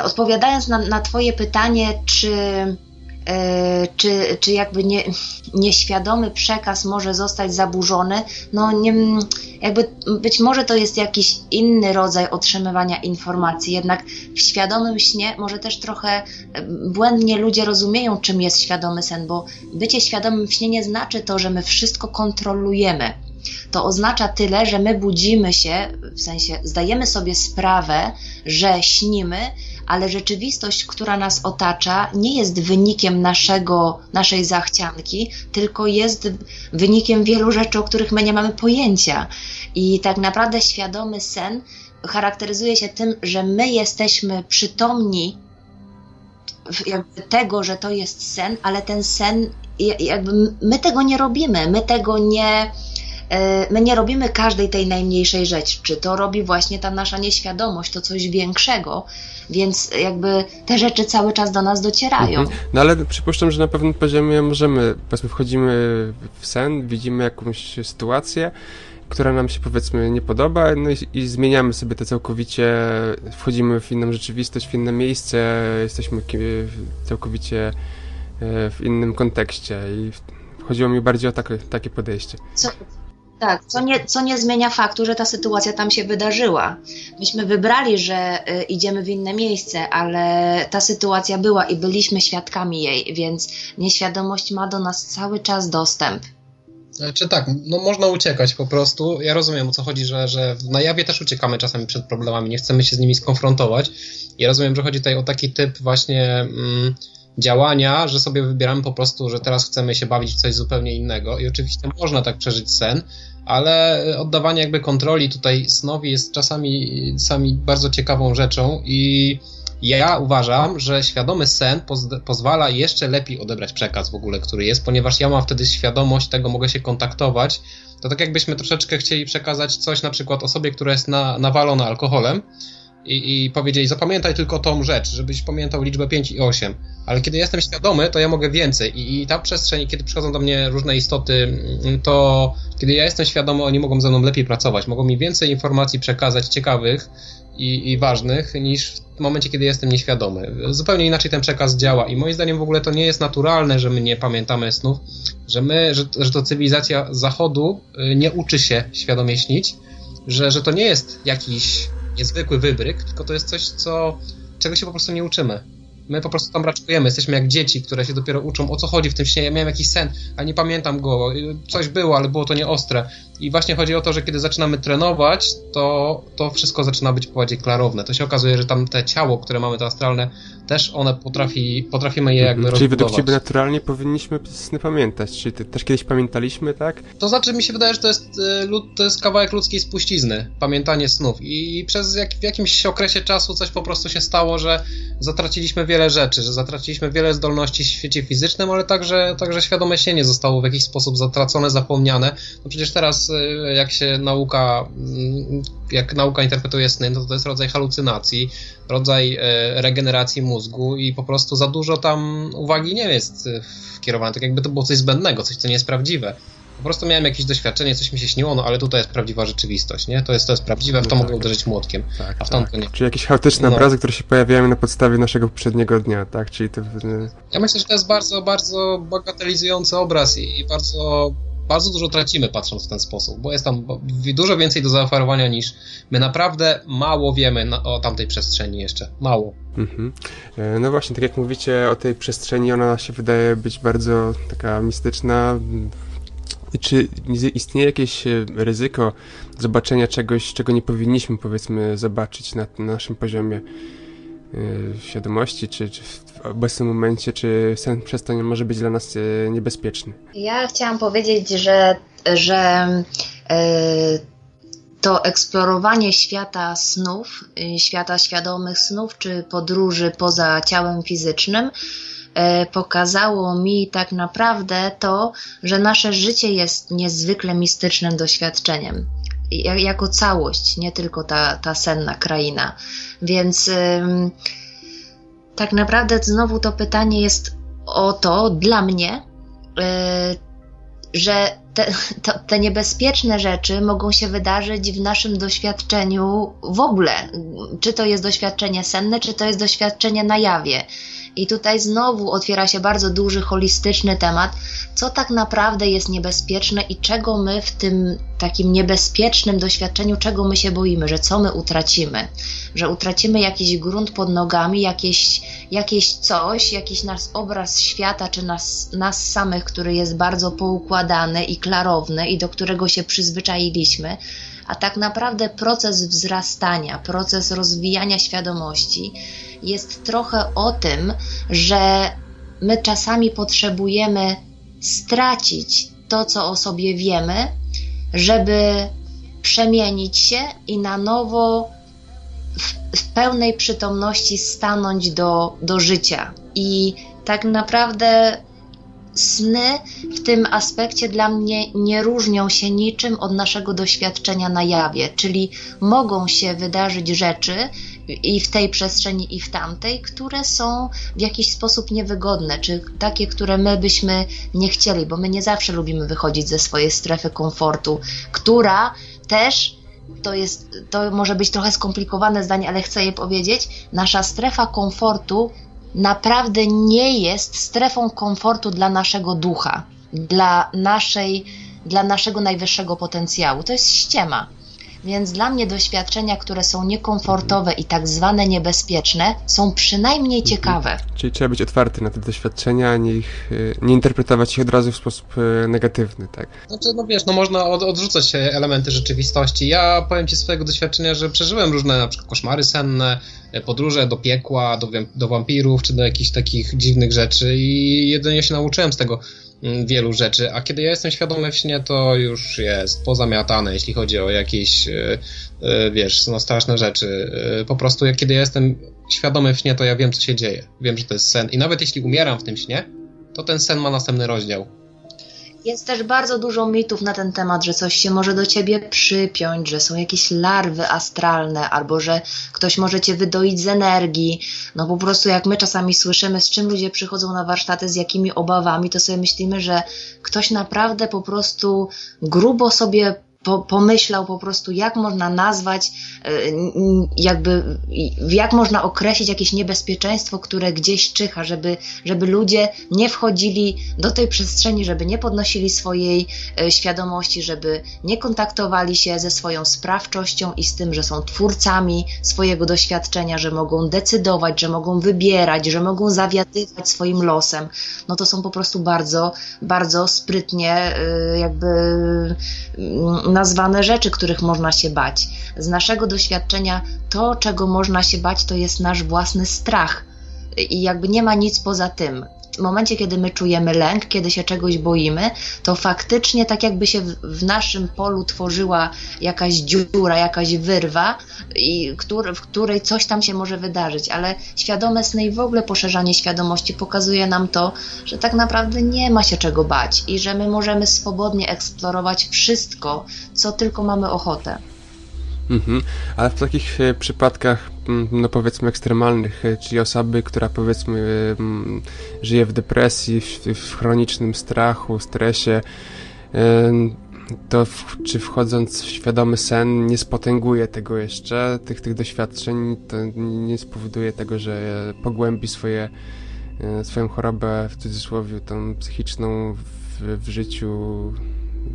odpowiadając na, na Twoje pytanie, czy E, czy, czy jakby nie, nieświadomy przekaz może zostać zaburzony, no nie, jakby być może to jest jakiś inny rodzaj otrzymywania informacji, jednak w świadomym śnie może też trochę e, błędnie ludzie rozumieją, czym jest świadomy sen, bo bycie świadomym w śnie nie znaczy to, że my wszystko kontrolujemy. To oznacza tyle, że my budzimy się, w sensie zdajemy sobie sprawę, że śnimy, ale rzeczywistość, która nas otacza, nie jest wynikiem naszego, naszej zachcianki, tylko jest wynikiem wielu rzeczy, o których my nie mamy pojęcia. I tak naprawdę świadomy sen charakteryzuje się tym, że my jesteśmy przytomni tego, że to jest sen, ale ten sen, jakby my tego nie robimy, my tego nie, my nie robimy każdej tej najmniejszej rzeczy. Czy to robi właśnie ta nasza nieświadomość, to coś większego, więc jakby te rzeczy cały czas do nas docierają. Mhm. No ale przypuszczam, że na pewnym poziomie możemy, powiedzmy wchodzimy w sen, widzimy jakąś sytuację, która nam się powiedzmy nie podoba no i, i, zmieniamy sobie to całkowicie, wchodzimy w inną rzeczywistość, w inne miejsce, jesteśmy całkowicie e, w innym kontekście i chodziło mi bardziej o takie, takie podejście. Co, tak, co nie, co nie zmienia faktu, że ta sytuacja tam się wydarzyła. Myśmy wybrali, że y, idziemy w inne miejsce, ale ta sytuacja była i byliśmy świadkami jej, więc nieświadomość ma do nas cały czas dostęp. Czy tak, no można uciekać po prostu. Ja rozumiem o co chodzi, że, że na jawie też uciekamy czasami przed problemami, nie chcemy się z nimi skonfrontować. Ja rozumiem, że chodzi tutaj o taki typ właśnie. Mm, działania, że sobie wybieramy po prostu, że teraz chcemy się bawić w coś zupełnie innego. I oczywiście można tak przeżyć sen, ale oddawanie jakby kontroli tutaj snowi jest czasami sami bardzo ciekawą rzeczą. I ja uważam, że świadomy sen poz pozwala jeszcze lepiej odebrać przekaz w ogóle, który jest, ponieważ ja mam wtedy świadomość tego, mogę się kontaktować. To tak jakbyśmy troszeczkę chcieli przekazać coś na przykład osobie, która jest na, nawalona alkoholem, i, i powiedzieli, zapamiętaj tylko tą rzecz, żebyś pamiętał liczbę 5 i 8. Ale kiedy jestem świadomy, to ja mogę więcej. I, I ta przestrzeń, kiedy przychodzą do mnie różne istoty, mm, to kiedy ja jestem świadomy, oni mogą ze mną lepiej pracować, mogą mi więcej informacji przekazać ciekawych i, i ważnych niż w momencie, kiedy jestem nieświadomy. Zupełnie inaczej ten przekaz działa i moim zdaniem w ogóle to nie jest naturalne, że my nie pamiętamy snów, że my, że, że to cywilizacja zachodu y, nie uczy się świadomie śnić, że, że to nie jest jakiś niezwykły wybryk, tylko to jest coś, co, czego się po prostu nie uczymy. My po prostu tam raczkujemy, jesteśmy jak dzieci, które się dopiero uczą, o co chodzi w tym śnie. Ja miałem jakiś sen, a nie pamiętam go. Coś było, ale było to nieostre. I właśnie chodzi o to, że kiedy zaczynamy trenować, to, to wszystko zaczyna być bardziej klarowne. To się okazuje, że tam te ciało, które mamy, to astralne, też one potrafi, potrafimy je jakby Czyli według Ciebie naturalnie powinniśmy sny pamiętać. Czyli też kiedyś pamiętaliśmy, tak? To znaczy, mi się wydaje, że to jest, y, to jest kawałek ludzkiej spuścizny, pamiętanie snów. I przez jak, w jakimś okresie czasu coś po prostu się stało, że zatraciliśmy wiele wiele rzeczy, że zatraciliśmy wiele zdolności w świecie fizycznym, ale także, także świadome się nie zostało w jakiś sposób zatracone, zapomniane. No przecież teraz y, jak się nauka, mm, jak nauka interpretuje sny, to to jest rodzaj halucynacji, rodzaj y, regeneracji mózgu i po prostu za dużo tam uwagi nie jest wkierowane, tak jakby to było coś zbędnego, coś, co nie jest prawdziwe po prostu miałem jakieś doświadczenie, coś mi się śniło, no ale tutaj jest prawdziwa rzeczywistość, nie? To jest, to jest prawdziwe, w to no mogę tak. uderzyć młotkiem, tak, a w tamto tak. nie. Czyli jakieś chaotyczne no. obrazy, które się pojawiają na podstawie naszego poprzedniego dnia, tak? Czyli to... Ja myślę, że to jest bardzo, bardzo bagatelizujący obraz i, i bardzo bardzo dużo tracimy patrząc w ten sposób, bo jest tam dużo więcej do zaoferowania niż my naprawdę mało wiemy na, o tamtej przestrzeni jeszcze. Mało. Mhm. E, no właśnie, tak jak mówicie o tej przestrzeni, ona się wydaje być bardzo taka mistyczna, czy istnieje jakieś e, ryzyko zobaczenia czegoś, czego nie powinniśmy, powiedzmy, zobaczyć na, na naszym poziomie yy, świadomości, czy, czy, w obecnym momencie, czy sen nie może być dla nas yy, niebezpieczny? Ja chciałam powiedzieć, że, że yy, to eksplorowanie świata snów, świata świadomych snów, czy podróży poza ciałem fizycznym, E, pokazało mi tak naprawdę to, że nasze życie jest niezwykle mistycznym doświadczeniem. Jako całość, nie tylko ta, ta senna kraina. Więc tak naprawdę znowu to pytanie jest o to dla mnie, e, że te, to, te, niebezpieczne rzeczy mogą się wydarzyć w naszym doświadczeniu w ogóle. Czy to jest doświadczenie senne, czy to jest doświadczenie na jawie. I tutaj znowu otwiera się bardzo duży, holistyczny temat, co tak naprawdę jest niebezpieczne i czego my w tym takim niebezpiecznym doświadczeniu, czego my się boimy, że co my utracimy, że utracimy jakiś grunt pod nogami, jakieś, jakieś coś, jakiś nasz obraz świata, czy nas, nas samych, który jest bardzo poukładany i klarowny i do którego się przyzwyczailiśmy, a tak naprawdę proces wzrastania, proces rozwijania świadomości jest trochę o tym, że my czasami potrzebujemy stracić to, co o sobie wiemy, żeby przemienić się i na nowo w, w, pełnej przytomności stanąć do, do życia. I tak naprawdę sny w tym aspekcie dla mnie nie różnią się niczym od naszego doświadczenia na jawie, czyli mogą się wydarzyć rzeczy i w tej przestrzeni, i w tamtej, które są w jakiś sposób niewygodne, czy takie, które my byśmy nie chcieli, bo my nie zawsze lubimy wychodzić ze swojej strefy komfortu, która też to jest, to może być trochę skomplikowane zdanie, ale chcę je powiedzieć. Nasza strefa komfortu naprawdę nie jest strefą komfortu dla naszego ducha, dla naszej, dla naszego najwyższego potencjału. To jest ściema. Więc dla mnie doświadczenia, które są niekomfortowe i tak zwane niebezpieczne, są przynajmniej mhm. ciekawe. Czyli trzeba być otwarty na te doświadczenia, a nie, ich, y, nie interpretować ich od razu w sposób y, negatywny, tak? Znaczy, no wiesz, no można od, odrzucać elementy rzeczywistości. Ja powiem Ci swojego doświadczenia, że przeżyłem różne na przykład koszmary senne, e, podróże do piekła, do, do wampirów, czy do jakichś takich dziwnych rzeczy i jedynie się nauczyłem z tego wielu rzeczy, a kiedy ja jestem świadomy w śnie, to już jest pozamiatane, jeśli chodzi o jakieś, e, e, wiesz, no straszne rzeczy. E, po prostu jak kiedy ja jestem świadomy w śnie, to ja wiem, co się dzieje. Wiem, że to jest sen i nawet jeśli umieram w tym śnie, to ten sen ma następny rozdział. Jest też bardzo dużo mitów na ten temat, że coś się może do ciebie przypiąć, że są jakieś larwy astralne, albo że ktoś może cię wydoić z energii. No po prostu jak my czasami słyszymy, z czym ludzie przychodzą na warsztaty, z jakimi obawami, to sobie myślimy, że ktoś naprawdę po prostu grubo sobie po, pomyślał po prostu, jak można nazwać, e, jakby, jak można określić jakieś niebezpieczeństwo, które gdzieś czyha, żeby, żeby ludzie nie wchodzili do tej przestrzeni, żeby nie podnosili swojej e, świadomości, żeby nie kontaktowali się ze swoją sprawczością i z tym, że są twórcami swojego doświadczenia, że mogą decydować, że mogą wybierać, że mogą zawiadywać swoim losem. No to są po prostu bardzo, bardzo sprytnie e, jakby nazwane rzeczy, których można się bać. Z naszego doświadczenia to, czego można się bać, to jest nasz własny strach. I jakby nie ma nic poza tym. W momencie, kiedy my czujemy lęk, kiedy się czegoś boimy, to faktycznie tak jakby się w, w naszym polu tworzyła jakaś dziura, jakaś wyrwa, i, który, w której coś tam się może wydarzyć, ale świadome sny i w ogóle poszerzanie świadomości pokazuje nam to, że tak naprawdę nie ma się czego bać i że my możemy swobodnie eksplorować wszystko, co tylko mamy ochotę. Mhm. Ale w takich e, przypadkach, mm, no powiedzmy ekstremalnych, e, czyli osoby, która powiedzmy mm, żyje w depresji, w, w chronicznym strachu, stresie, e, to w, czy wchodząc w świadomy sen nie spotęguje tego jeszcze, tych, tych doświadczeń, to nie spowoduje tego, że pogłębi swoje, swoją chorobę, w cudzysłowie, tą psychiczną w, w życiu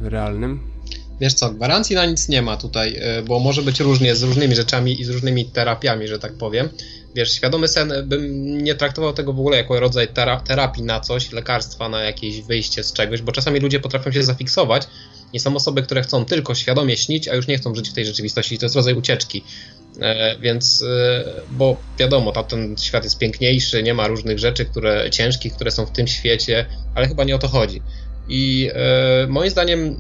realnym? Wiesz co, gwarancji na nic nie ma tutaj, e, bo może być różnie z różnymi rzeczami i z różnymi terapiami, że tak powiem. Wiesz, świadomy sen bym nie traktował tego w ogóle jako rodzaj terapii na coś, lekarstwa na jakieś wyjście z czegoś, bo czasami ludzie potrafią się zafiksować i są osoby, które chcą tylko świadomie śnić, a już nie chcą żyć w tej rzeczywistości. To jest rodzaj ucieczki. E, więc, e, bo wiadomo, tam ten świat jest piękniejszy, nie ma różnych rzeczy, które ciężkich, które są w tym świecie, ale chyba nie o to chodzi. I e, moim zdaniem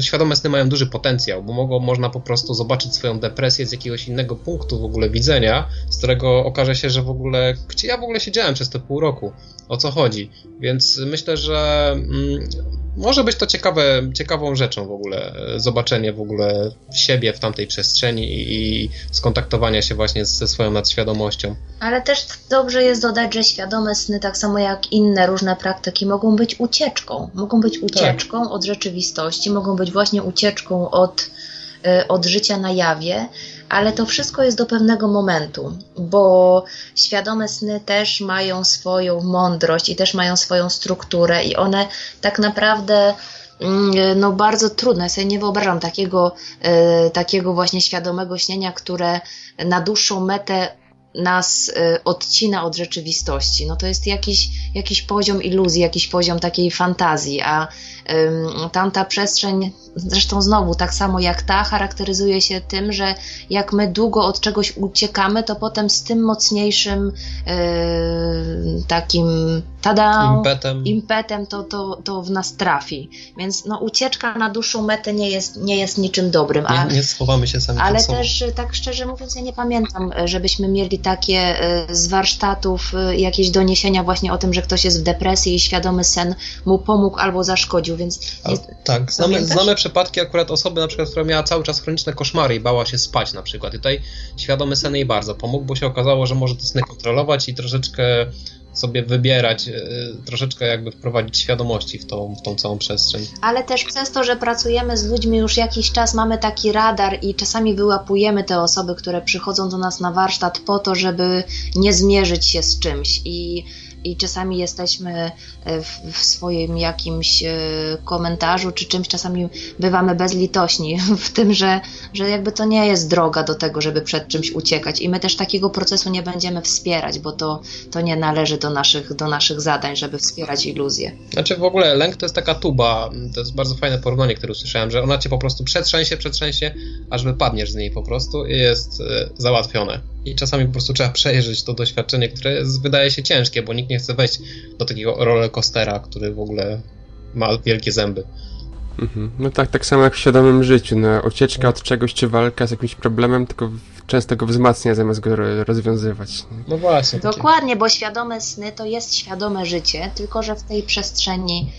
świadome sny mają duży potencjał, bo mogą, można po prostu zobaczyć swoją depresję z jakiegoś innego punktu w ogóle widzenia, z którego okaże się, że w ogóle, gdzie ja w ogóle siedziałem przez te pół roku, o co chodzi. Więc myślę, że mm, może być to ciekawe, ciekawą rzeczą w ogóle, e, zobaczenie w ogóle siebie w tamtej przestrzeni i skontaktowania się właśnie ze swoją nadświadomością. Ale też dobrze jest dodać, że świadome sny, tak samo jak inne różne praktyki, mogą być ucieczką. Mogą być tak. ucieczką tak. od rzeczywistości, mogą być właśnie ucieczką od, e, od życia na jawie, ale to wszystko jest do pewnego momentu, bo świadome sny też mają swoją mądrość i też mają swoją strukturę i one tak naprawdę mm, no bardzo trudne. Ja sobie nie wyobrażam takiego, e, takiego właśnie świadomego śnienia, które na dłuższą metę nas y, odcina od rzeczywistości. No to jest jakiś, jakiś poziom iluzji, jakiś poziom takiej fantazji, a tamta przestrzeń, zresztą znowu tak samo jak ta, charakteryzuje się tym, że jak my długo od czegoś uciekamy, to potem z tym mocniejszym yy, takim tada, impetem, impetem to, to, to w nas trafi. Więc no, ucieczka na dłuższą metę nie jest, nie jest niczym dobrym. A, nie, nie schowamy się sami Ale też tak szczerze mówiąc, ja nie pamiętam, żebyśmy mieli takie y, z warsztatów y, jakieś doniesienia właśnie o tym, że ktoś jest w depresji i świadomy sen mu pomógł albo zaszkodził, więc... Nie... tak, znamy, znamy przypadki akurat osoby na przykład, która miała cały czas chroniczne koszmary i bała się spać na przykład i tutaj świadomy sen jej bardzo pomógł, bo się okazało, że może te sny kontrolować i troszeczkę sobie wybierać, e, troszeczkę jakby wprowadzić świadomości w tą, w tą całą przestrzeń. Ale też przez to, że pracujemy z ludźmi już jakiś czas, mamy taki radar i czasami wyłapujemy te osoby, które przychodzą do nas na warsztat po to, żeby nie zmierzyć się z czymś i i czasami jesteśmy e, w, w, swoim jakimś e, komentarzu czy czymś, czasami bywamy bezlitośni w tym, że, że jakby to nie jest droga do tego, żeby przed czymś uciekać i my też takiego procesu nie będziemy wspierać, bo to, to nie należy do naszych, do naszych zadań, żeby wspierać iluzję. Znaczy w ogóle lęk to jest taka tuba, to jest bardzo fajne porównanie, które usłyszałem, że ona cię po prostu przetrzęsie, przetrzęsie, aż wypadniesz z niej po prostu i jest e, załatwione. I czasami po prostu trzeba przejrzeć to doświadczenie, które jest, wydaje się ciężkie, bo nikt nie chce wejść do takiego rollercoastera, który w ogóle ma wielkie zęby. Mhm. No tak, tak samo jak w świadomym życiu. No, ucieczka od czegoś czy walka z jakimś problemem tylko często go wzmacnia zamiast go rozwiązywać. No właśnie. Dokładnie, bo świadome sny to jest świadome życie, tylko że w tej przestrzeni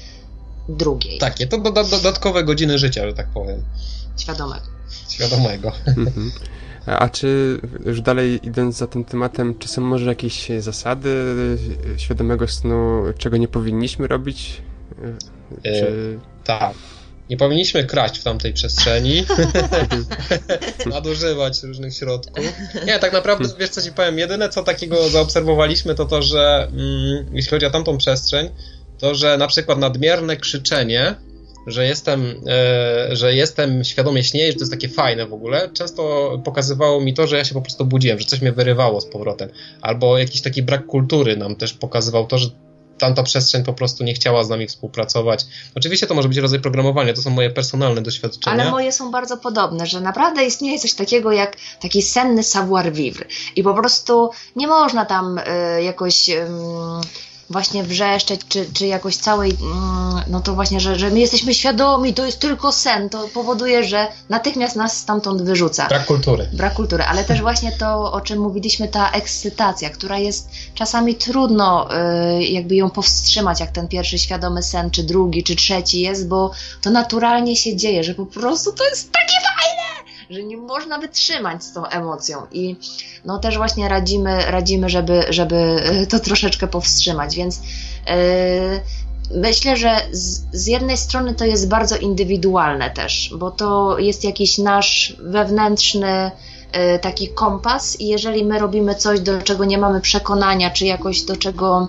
drugiej. Takie, to do, do, dodatkowe godziny życia, że tak powiem. Świadomego. Świadomego. Mhm. A czy już dalej idąc za tym tematem, czy są może jakieś zasady świadomego snu, czego nie powinniśmy robić? E, czy... tak. Nie powinniśmy kraść w tamtej przestrzeni, nadużywać różnych środków. Nie, tak naprawdę, wiesz co ci powiem, jedyne co takiego zaobserwowaliśmy to to, że mm, jeśli chodzi o tamtą przestrzeń, to że na przykład nadmierne krzyczenie że jestem, e, że jestem świadomie śnieję, że to jest takie fajne w ogóle, często pokazywało mi to, że ja się po prostu budziłem, że coś mnie wyrywało z powrotem. Albo jakiś taki brak kultury nam też pokazywał to, że tamta przestrzeń po prostu nie chciała z nami współpracować. Oczywiście to może być rodzaj programowania, to są moje personalne doświadczenia. Ale moje są bardzo podobne, że naprawdę istnieje coś takiego jak taki senny savoir vivre i po prostu nie można tam y, jakoś... Y, właśnie wrzeszczeć, czy, czy jakoś całej, mm, no to właśnie, że, że my jesteśmy świadomi, to jest tylko sen, to powoduje, że natychmiast nas stamtąd wyrzuca. Brak kultury. Brak kultury, ale też właśnie to, o czym mówiliśmy, ta ekscytacja, która jest czasami trudno y, jakby ją powstrzymać, jak ten pierwszy świadomy sen, czy drugi, czy trzeci jest, bo to naturalnie się dzieje, że po prostu to jest takie fajne, że nie można wytrzymać z tą emocją. I no też właśnie radzimy, radzimy żeby, żeby y, to troszeczkę powstrzymać, więc yy, myślę, że z, z, jednej strony to jest bardzo indywidualne też, bo to jest jakiś nasz wewnętrzny yy, taki kompas i jeżeli my robimy coś, do czego nie mamy przekonania, czy jakoś do czego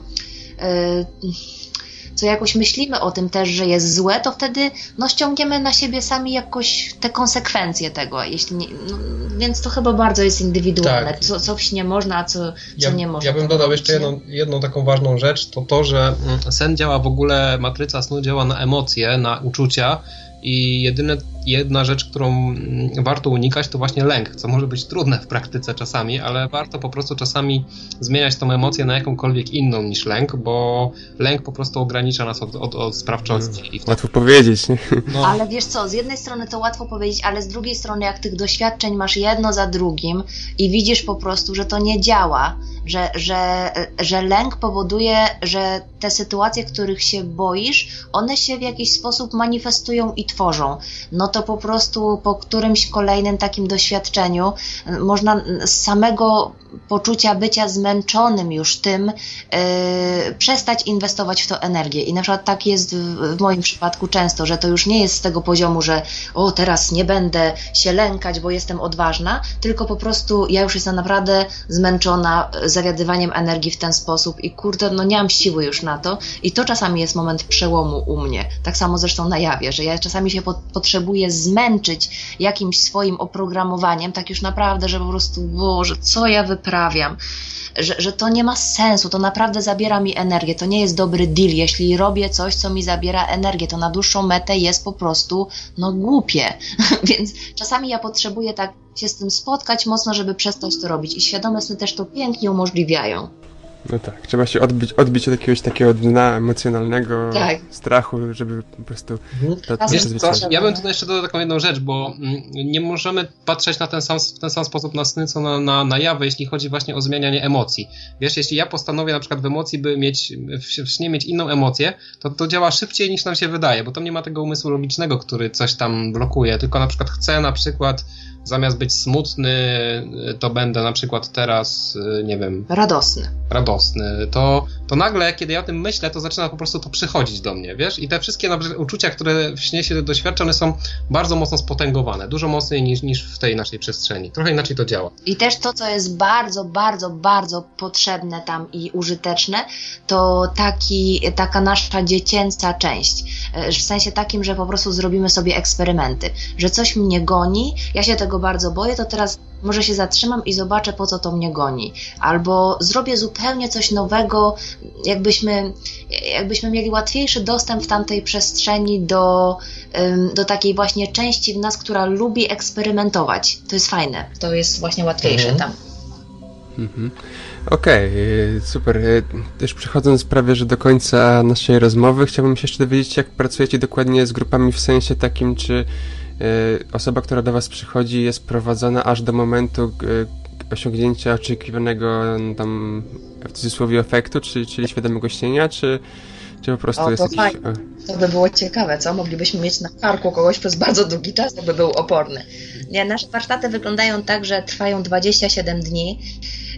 co jakoś myślimy o tym też, że jest złe, to wtedy no, ściągniemy na siebie sami jakoś te konsekwencje tego. Jeśli nie, no, więc to chyba bardzo jest indywidualne. Tak. Co, co nie można, a co, co ja, nie można. Ja bym dodał jeszcze jedną, jedną taką ważną rzecz, to to, że mm, sen działa w ogóle, matryca snu działa na emocje, na uczucia i jedyne, jedna rzecz, którą mm, warto unikać, to właśnie lęk, co może być trudne w praktyce czasami, ale warto po prostu czasami zmieniać tą emocję na jakąkolwiek inną niż lęk, bo lęk po prostu ogranicza nas od, od, od sprawczości. Mm, łatwo powiedzieć, nie? No. Ale wiesz co, z jednej strony to łatwo powiedzieć, ale z drugiej strony jak tych doświadczeń masz jedno za drugim i widzisz po prostu, że to nie działa, że, że, że lęk powoduje, że te sytuacje, których się boisz, one się w jakiś sposób manifestują i tworzą. No to po prostu po którymś kolejnym takim doświadczeniu można z samego poczucia bycia zmęczonym już tym yy, przestać inwestować w to energię. I na przykład tak jest w, w, moim przypadku często, że to już nie jest z tego poziomu, że o teraz nie będę się lękać, bo jestem odważna, tylko po prostu ja już jestem naprawdę zmęczona zawiadywaniem energii w ten sposób i kurde, no nie mam siły już na to i to czasami jest moment przełomu u mnie. Tak samo zresztą na jawie, że ja czasami się po, potrzebuję zmęczyć jakimś swoim oprogramowaniem, tak już naprawdę, że po prostu, Boże, co ja wyprawiam? Że, że to nie ma sensu, to naprawdę zabiera mi energię, to nie jest dobry deal, jeśli robię coś, co mi zabiera energię, to na dłuższą metę jest po prostu, no głupie, więc czasami ja potrzebuję tak się z tym spotkać mocno, żeby przestać to robić i świadome sny też to pięknie umożliwiają. No tak, trzeba się odbić, odbić od jakiegoś takiego dna emocjonalnego tak. strachu, żeby po prostu... Mhm. To, Wiesz co, ja bym tutaj jeszcze dodał taką jedną rzecz, bo mm, nie możemy patrzeć na ten sam, w ten sam sposób na sny, co na, na, na jawy, jeśli chodzi właśnie o zmienianie emocji. Wiesz, jeśli ja postanowię na przykład w emocji, by mieć, w śnie mieć inną emocję, to to działa szybciej niż nam się wydaje, bo tam nie ma tego umysłu logicznego, który coś tam blokuje, tylko na przykład chcę na przykład zamiast być smutny, to będę na przykład teraz, nie wiem. Radosny. Radosny. To, to nagle, kiedy ja o tym myślę, to zaczyna po prostu to przychodzić do mnie, wiesz? I te wszystkie uczucia, które w śnie się doświadcza, one są bardzo mocno spotęgowane. Dużo mocniej niż, niż w tej naszej przestrzeni. Trochę inaczej to działa. I też to, co jest bardzo, bardzo, bardzo potrzebne tam i użyteczne, to taki, taka nasza dziecięca część. E, w sensie takim, że po prostu zrobimy sobie eksperymenty. Że coś mnie goni, ja się tego bardzo boję, to teraz może się zatrzymam i zobaczę, po co to mnie goni. Albo zrobię zupełnie coś nowego, jakbyśmy, jakbyśmy mieli łatwiejszy dostęp w tamtej przestrzeni do, do takiej właśnie części w nas, która lubi eksperymentować. To jest fajne. To jest właśnie łatwiejsze mhm. tam. Mhm. Okej, okay, super. Też przechodząc prawie że do końca naszej rozmowy, chciałbym się jeszcze dowiedzieć, jak pracujecie dokładnie z grupami w sensie takim, czy Y, osoba, która do Was przychodzi, jest prowadzona aż do momentu y, osiągnięcia oczekiwanego mm, tam w cudzysłowie efektu, czyli, czyli świadomego śnienia, czy, czy po prostu o, jest jakiś... Fajnie. To by było ciekawe, co? Moglibyśmy mieć na karku kogoś przez bardzo długi czas, jakby był oporny. Nie, nasze warsztaty wyglądają tak, że trwają 27 dni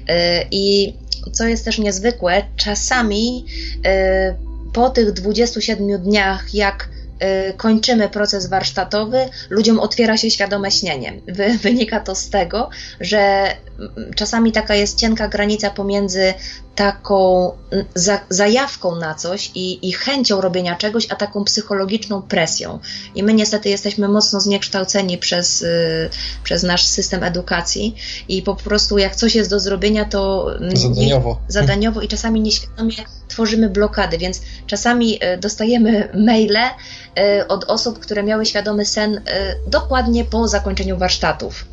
yy, i co jest też niezwykłe, czasami yy, po tych 27 dniach, jak Y, kończymy proces warsztatowy, ludziom otwiera się świadome śnienie. Wynika to z tego, że czasami taka jest cienka granica pomiędzy taką za, zajawką na coś i, i, chęcią robienia czegoś, a taką psychologiczną presją. I my niestety jesteśmy mocno zniekształceni przez, y, przez nasz system edukacji i po prostu jak coś jest do zrobienia, to zadaniowo, nie, zadaniowo i czasami nieświadomie tworzymy blokady, więc czasami y, dostajemy maile y, od osób, które miały świadomy sen y, dokładnie po zakończeniu warsztatów.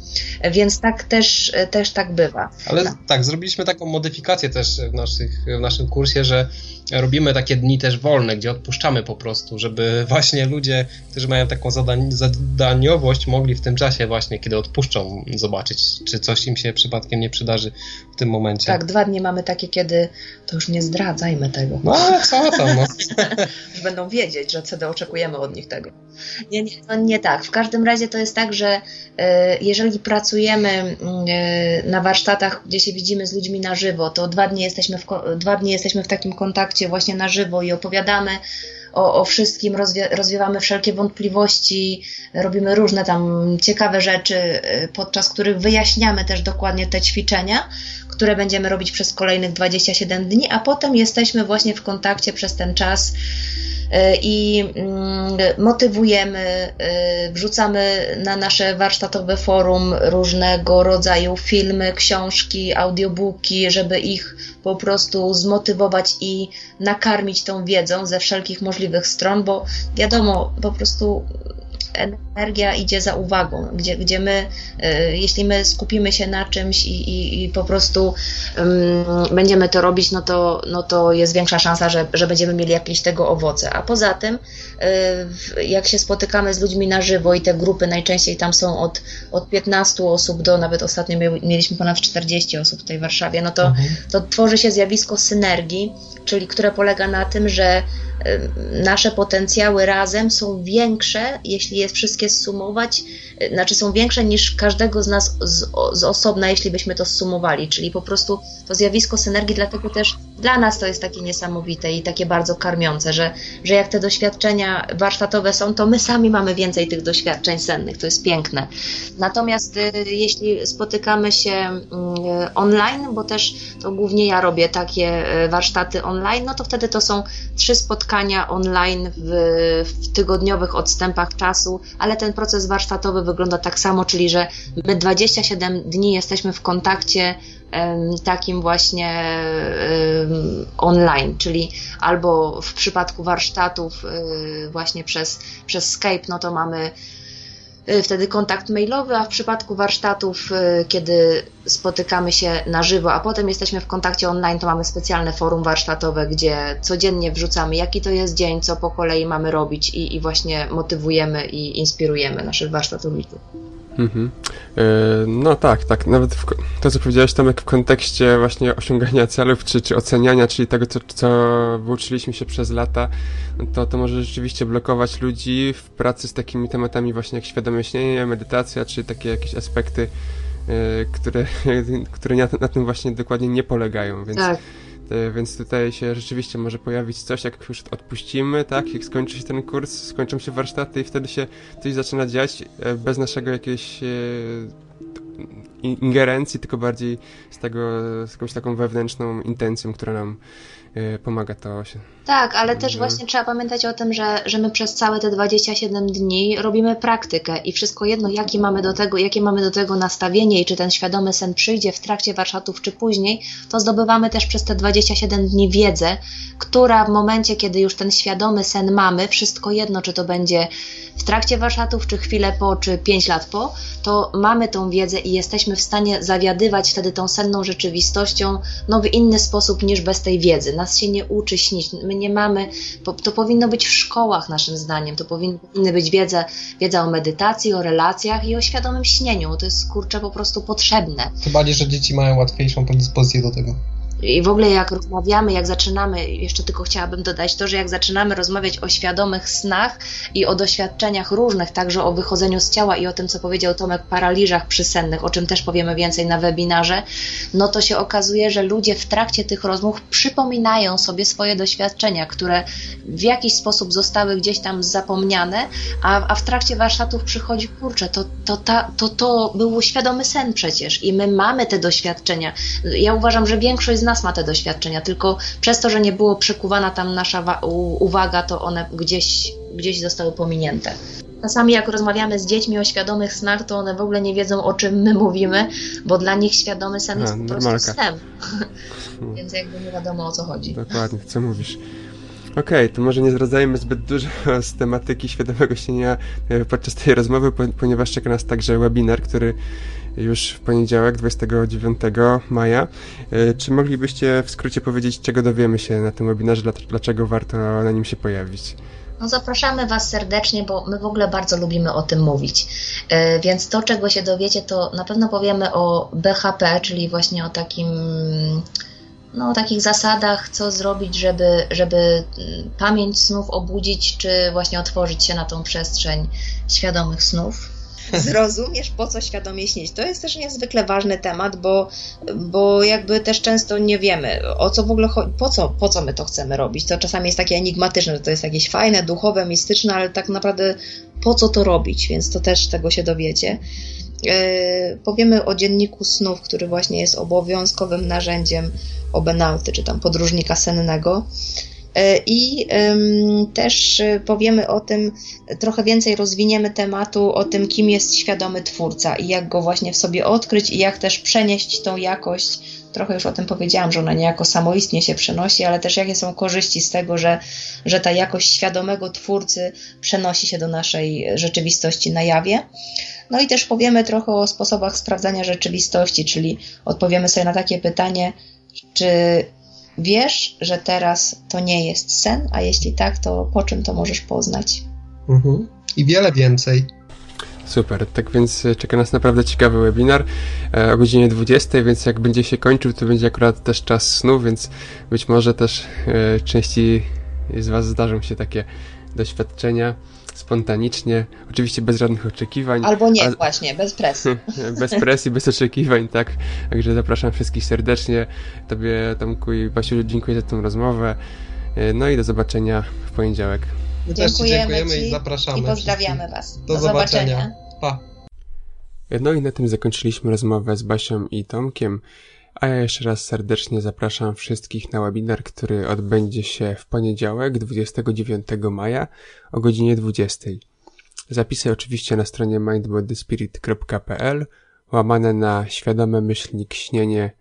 Więc tak też, też tak bywa. Ale no. tak, zrobiliśmy taką modyfikację też w naszych, w naszym kursie, że robimy takie dni też wolne, gdzie odpuszczamy po prostu, żeby właśnie ludzie, którzy mają taką zadań, zadaniowość, mogli w tym czasie właśnie, kiedy odpuszczą, zobaczyć, czy coś im się przypadkiem nie przydarzy w tym momencie. Tak, dwa dni mamy takie, kiedy to już nie zdradzajmy tego. No, co tam, no. już będą wiedzieć, że CD oczekujemy od nich tego. Nie, nie, no nie tak. W każdym razie to jest tak, że e, jeżeli pracujemy e, na warsztatach, gdzie się widzimy z ludźmi na żywo, to dwa dni jesteśmy w, dwa dni jesteśmy w takim kontakcie właśnie na żywo i opowiadamy o, o wszystkim, rozwie, rozwiewamy wszelkie wątpliwości, robimy różne tam ciekawe rzeczy, e, podczas których wyjaśniamy też dokładnie te ćwiczenia, które będziemy robić przez kolejnych 27 dni, a potem jesteśmy właśnie w kontakcie przez ten czas i mm, motywujemy, e, wrzucamy na nasze warsztatowe forum różnego rodzaju filmy, książki, audiobooki, żeby ich po prostu zmotywować i nakarmić tą wiedzą ze wszelkich możliwych stron, bo wiadomo, po prostu energia idzie za uwagą, gdzie, gdzie my, y, jeśli my skupimy się na czymś i, i, i po prostu um, będziemy to robić, no to, no to jest większa szansa, że, że będziemy mieli jakieś tego owoce. A poza tym, jak się spotykamy z ludźmi na żywo i te grupy najczęściej tam są od, od 15 osób do nawet ostatnio mieliśmy ponad 40 osób w tej Warszawie, no to, mhm. to tworzy się zjawisko synergii, czyli które polega na tym, że nasze potencjały razem są większe, jeśli je wszystkie sumować, y, znaczy są większe niż każdego z nas z, z osobna, jeśli byśmy to sumowali, czyli po prostu to zjawisko synergii, dlatego też dla nas to jest takie niesamowite i takie bardzo karmiące, że, że jak te doświadczenia warsztatowe są, to my sami mamy więcej tych doświadczeń sennych, to jest piękne. Natomiast y, jeśli spotykamy się y, online, bo też to głównie ja robię takie warsztaty online, no to wtedy to są trzy spotkania spotkania online w, w, tygodniowych odstępach czasu, ale ten proces warsztatowy wygląda tak samo, czyli że my 27 dni jesteśmy w kontakcie takim właśnie online, czyli albo w przypadku warsztatów y, właśnie przez, przez Skype, no to mamy Y, wtedy kontakt mailowy, a w przypadku warsztatów, y, kiedy spotykamy się na żywo, a potem jesteśmy w kontakcie online, to mamy specjalne forum warsztatowe, gdzie codziennie wrzucamy, jaki to jest dzień, co po kolei mamy robić i, i właśnie motywujemy i inspirujemy naszych warsztatowiczów. Mhm. E, no tak, tak. Nawet w, to, co powiedziałeś Tomek w kontekście właśnie osiągania celów, czy, czy oceniania, czyli tego, co, co wyuczyliśmy się przez lata, to, to może rzeczywiście blokować ludzi w pracy z takimi tematami właśnie jak świadome śnienie, medytacja, czy takie jakieś aspekty, e, które, które na, na tym właśnie dokładnie nie polegają, więc... Tak więc tutaj się rzeczywiście może pojawić coś, jak już odpuścimy, tak, jak skończy się ten kurs, skończą się warsztaty i wtedy się coś zaczyna dziać e, bez naszego jakiejś e, ingerencji, tylko bardziej z tego, z jakąś taką wewnętrzną intencją, która nam pomaga to się. Tak, ale też właśnie trzeba pamiętać o tym, że, że my przez całe te 27 dni robimy praktykę i wszystko jedno, jakie mamy do tego, jakie mamy do tego nastawienie i czy ten świadomy sen przyjdzie w trakcie warsztatów czy później, to zdobywamy też przez te 27 dni wiedzę, która w momencie, kiedy już ten świadomy sen mamy, wszystko jedno, czy to będzie w trakcie warsztatów, czy chwilę po, czy 5 lat po, to mamy tą wiedzę i jesteśmy w stanie zawiadywać wtedy tą senną rzeczywistością no, w inny sposób niż bez tej wiedzy. Nas się nie uczy śnić. My nie mamy, to powinno być w szkołach naszym zdaniem, to powinny być wiedza, wiedza o medytacji, o relacjach i o świadomym śnieniu. To jest kurczę po prostu potrzebne. Tym bardziej, że dzieci mają łatwiejszą predyspozycję do tego. I w ogóle jak rozmawiamy, jak zaczynamy, jeszcze tylko chciałabym dodać to, że jak zaczynamy rozmawiać o świadomych snach i o doświadczeniach różnych, także o wychodzeniu z ciała i o tym, co powiedział Tomek, paraliżach przysennych, o czym też powiemy więcej na webinarze, no to się okazuje, że ludzie w trakcie tych rozmów przypominają sobie swoje doświadczenia, które w jakiś sposób zostały gdzieś tam zapomniane, a, a w trakcie warsztatów przychodzi, kurczę, to, to, ta, to, to był świadomy sen przecież i my mamy te doświadczenia. Ja uważam, że większość z nas ma te doświadczenia, tylko przez to, że nie było przykuwana tam nasza uwaga, to one gdzieś, gdzieś zostały pominięte. Czasami jak rozmawiamy z dziećmi o świadomych snach, to one w ogóle nie wiedzą o czym my mówimy, bo dla nich świadomy sen jest A, po prostu snem. Więc jakby nie wiadomo o co chodzi. Dokładnie, co mówisz. Okej, okay, to może nie zwracajmy zbyt dużo z tematyki świadomego śnienia e, podczas tej rozmowy, ponieważ czeka nas także webinar, który już w poniedziałek, 29 maja. E, czy moglibyście w skrócie powiedzieć, czego dowiemy się na tym webinarze, dlaczego warto na nim się pojawić? No zapraszamy Was serdecznie, bo my w ogóle bardzo lubimy o tym mówić. E, więc to, czego się dowiecie, to na pewno powiemy o BHP, czyli właśnie o takim no, o takich zasadach, co zrobić, żeby, żeby mm, pamięć snów obudzić, czy właśnie otworzyć się na tą przestrzeń świadomych snów. Zrozumiesz, po co świadomie śnić. To jest też niezwykle ważny temat, bo, bo jakby też często nie wiemy, o co w ogóle chodzi, po co, po co my to chcemy robić. To czasami jest takie enigmatyczne, że to jest jakieś fajne, duchowe, mistyczne, ale tak naprawdę po co to robić, więc to też tego się dowiecie. E, powiemy o dzienniku snów, który właśnie jest obowiązkowym narzędziem obenauty, czy tam podróżnika sennego. E, I też powiemy o tym, trochę więcej rozwiniemy tematu o tym, kim jest świadomy twórca i jak go właśnie w sobie odkryć i jak też przenieść tą jakość. Trochę już o tym powiedziałam, że ona niejako samoistnie się przenosi, ale też jakie są korzyści z tego, że, że ta jakość świadomego twórcy przenosi się do naszej rzeczywistości na jawie. No i też powiemy trochę o sposobach sprawdzania rzeczywistości, czyli odpowiemy sobie na takie pytanie, czy wiesz, że teraz to nie jest sen, a jeśli tak, to po czym to możesz poznać? Mhm. I wiele więcej. Super, tak więc e, czeka nas naprawdę ciekawy webinar e, o godzinie 20, więc jak będzie się kończył, to będzie akurat też czas snu, więc być może też e, części z Was zdarzą się takie doświadczenia spontanicznie, oczywiście bez żadnych oczekiwań. Albo nie, a... właśnie, bez presji. bez presji, bez oczekiwań, tak. Także zapraszam wszystkich serdecznie. Tobie, Tomku i Basiu, dziękuję za tę rozmowę. E, no i do zobaczenia w poniedziałek. My dziękujemy, dziękujemy i zapraszamy. I pozdrawiamy wszystkich. Was. Do, do zobaczenia. zobaczenia. Pa. No i na tym zakończyliśmy rozmowę z Basią i Tomkiem. A ja jeszcze raz serdecznie zapraszam wszystkich na webinar, który odbędzie się w poniedziałek 29 maja o godzinie 20. Zapisy oczywiście na stronie mindbodyspirit.pl łamane na świadome myślnik śnienie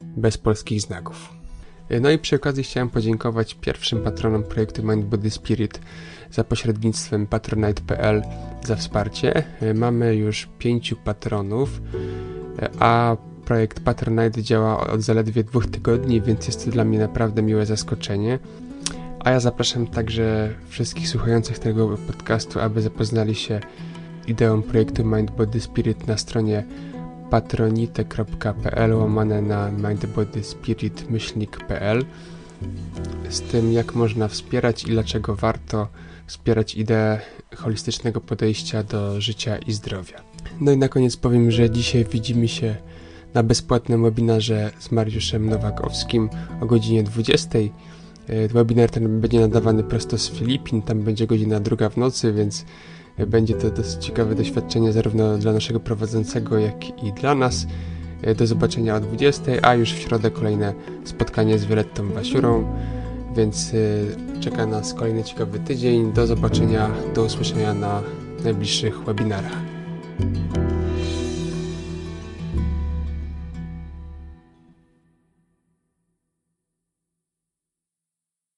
bez polskich znaków. No i przy okazji chciałem podziękować pierwszym patronom projektu Mind Body Spirit za pośrednictwem patronite.pl za wsparcie. Mamy już pięciu patronów, a Projekt Patronite działa od zaledwie dwóch tygodni, więc jest to dla mnie naprawdę miłe zaskoczenie. A ja zapraszam także wszystkich słuchających tego podcastu, aby zapoznali się ideą projektu Mind Body Spirit na stronie patronite.pl łamane na mindbodyspirit-pl z tym jak można wspierać i dlaczego warto wspierać ideę holistycznego podejścia do życia i zdrowia. No i na koniec powiem, że dzisiaj widzimy się na bezpłatnym webinarze z Mariuszem Nowakowskim o godzinie 20. E, webinar ten będzie nadawany prosto z Filipin, tam będzie godzina druga w nocy, więc e, będzie to dosyć ciekawe doświadczenie zarówno dla naszego prowadzącego, jak i dla nas. E, do zobaczenia o 20, a już w środę kolejne spotkanie z Violettą Wasiurą, więc czeka nas kolejny ciekawy tydzień. Do zobaczenia, do usłyszenia na najbliższych webinarach.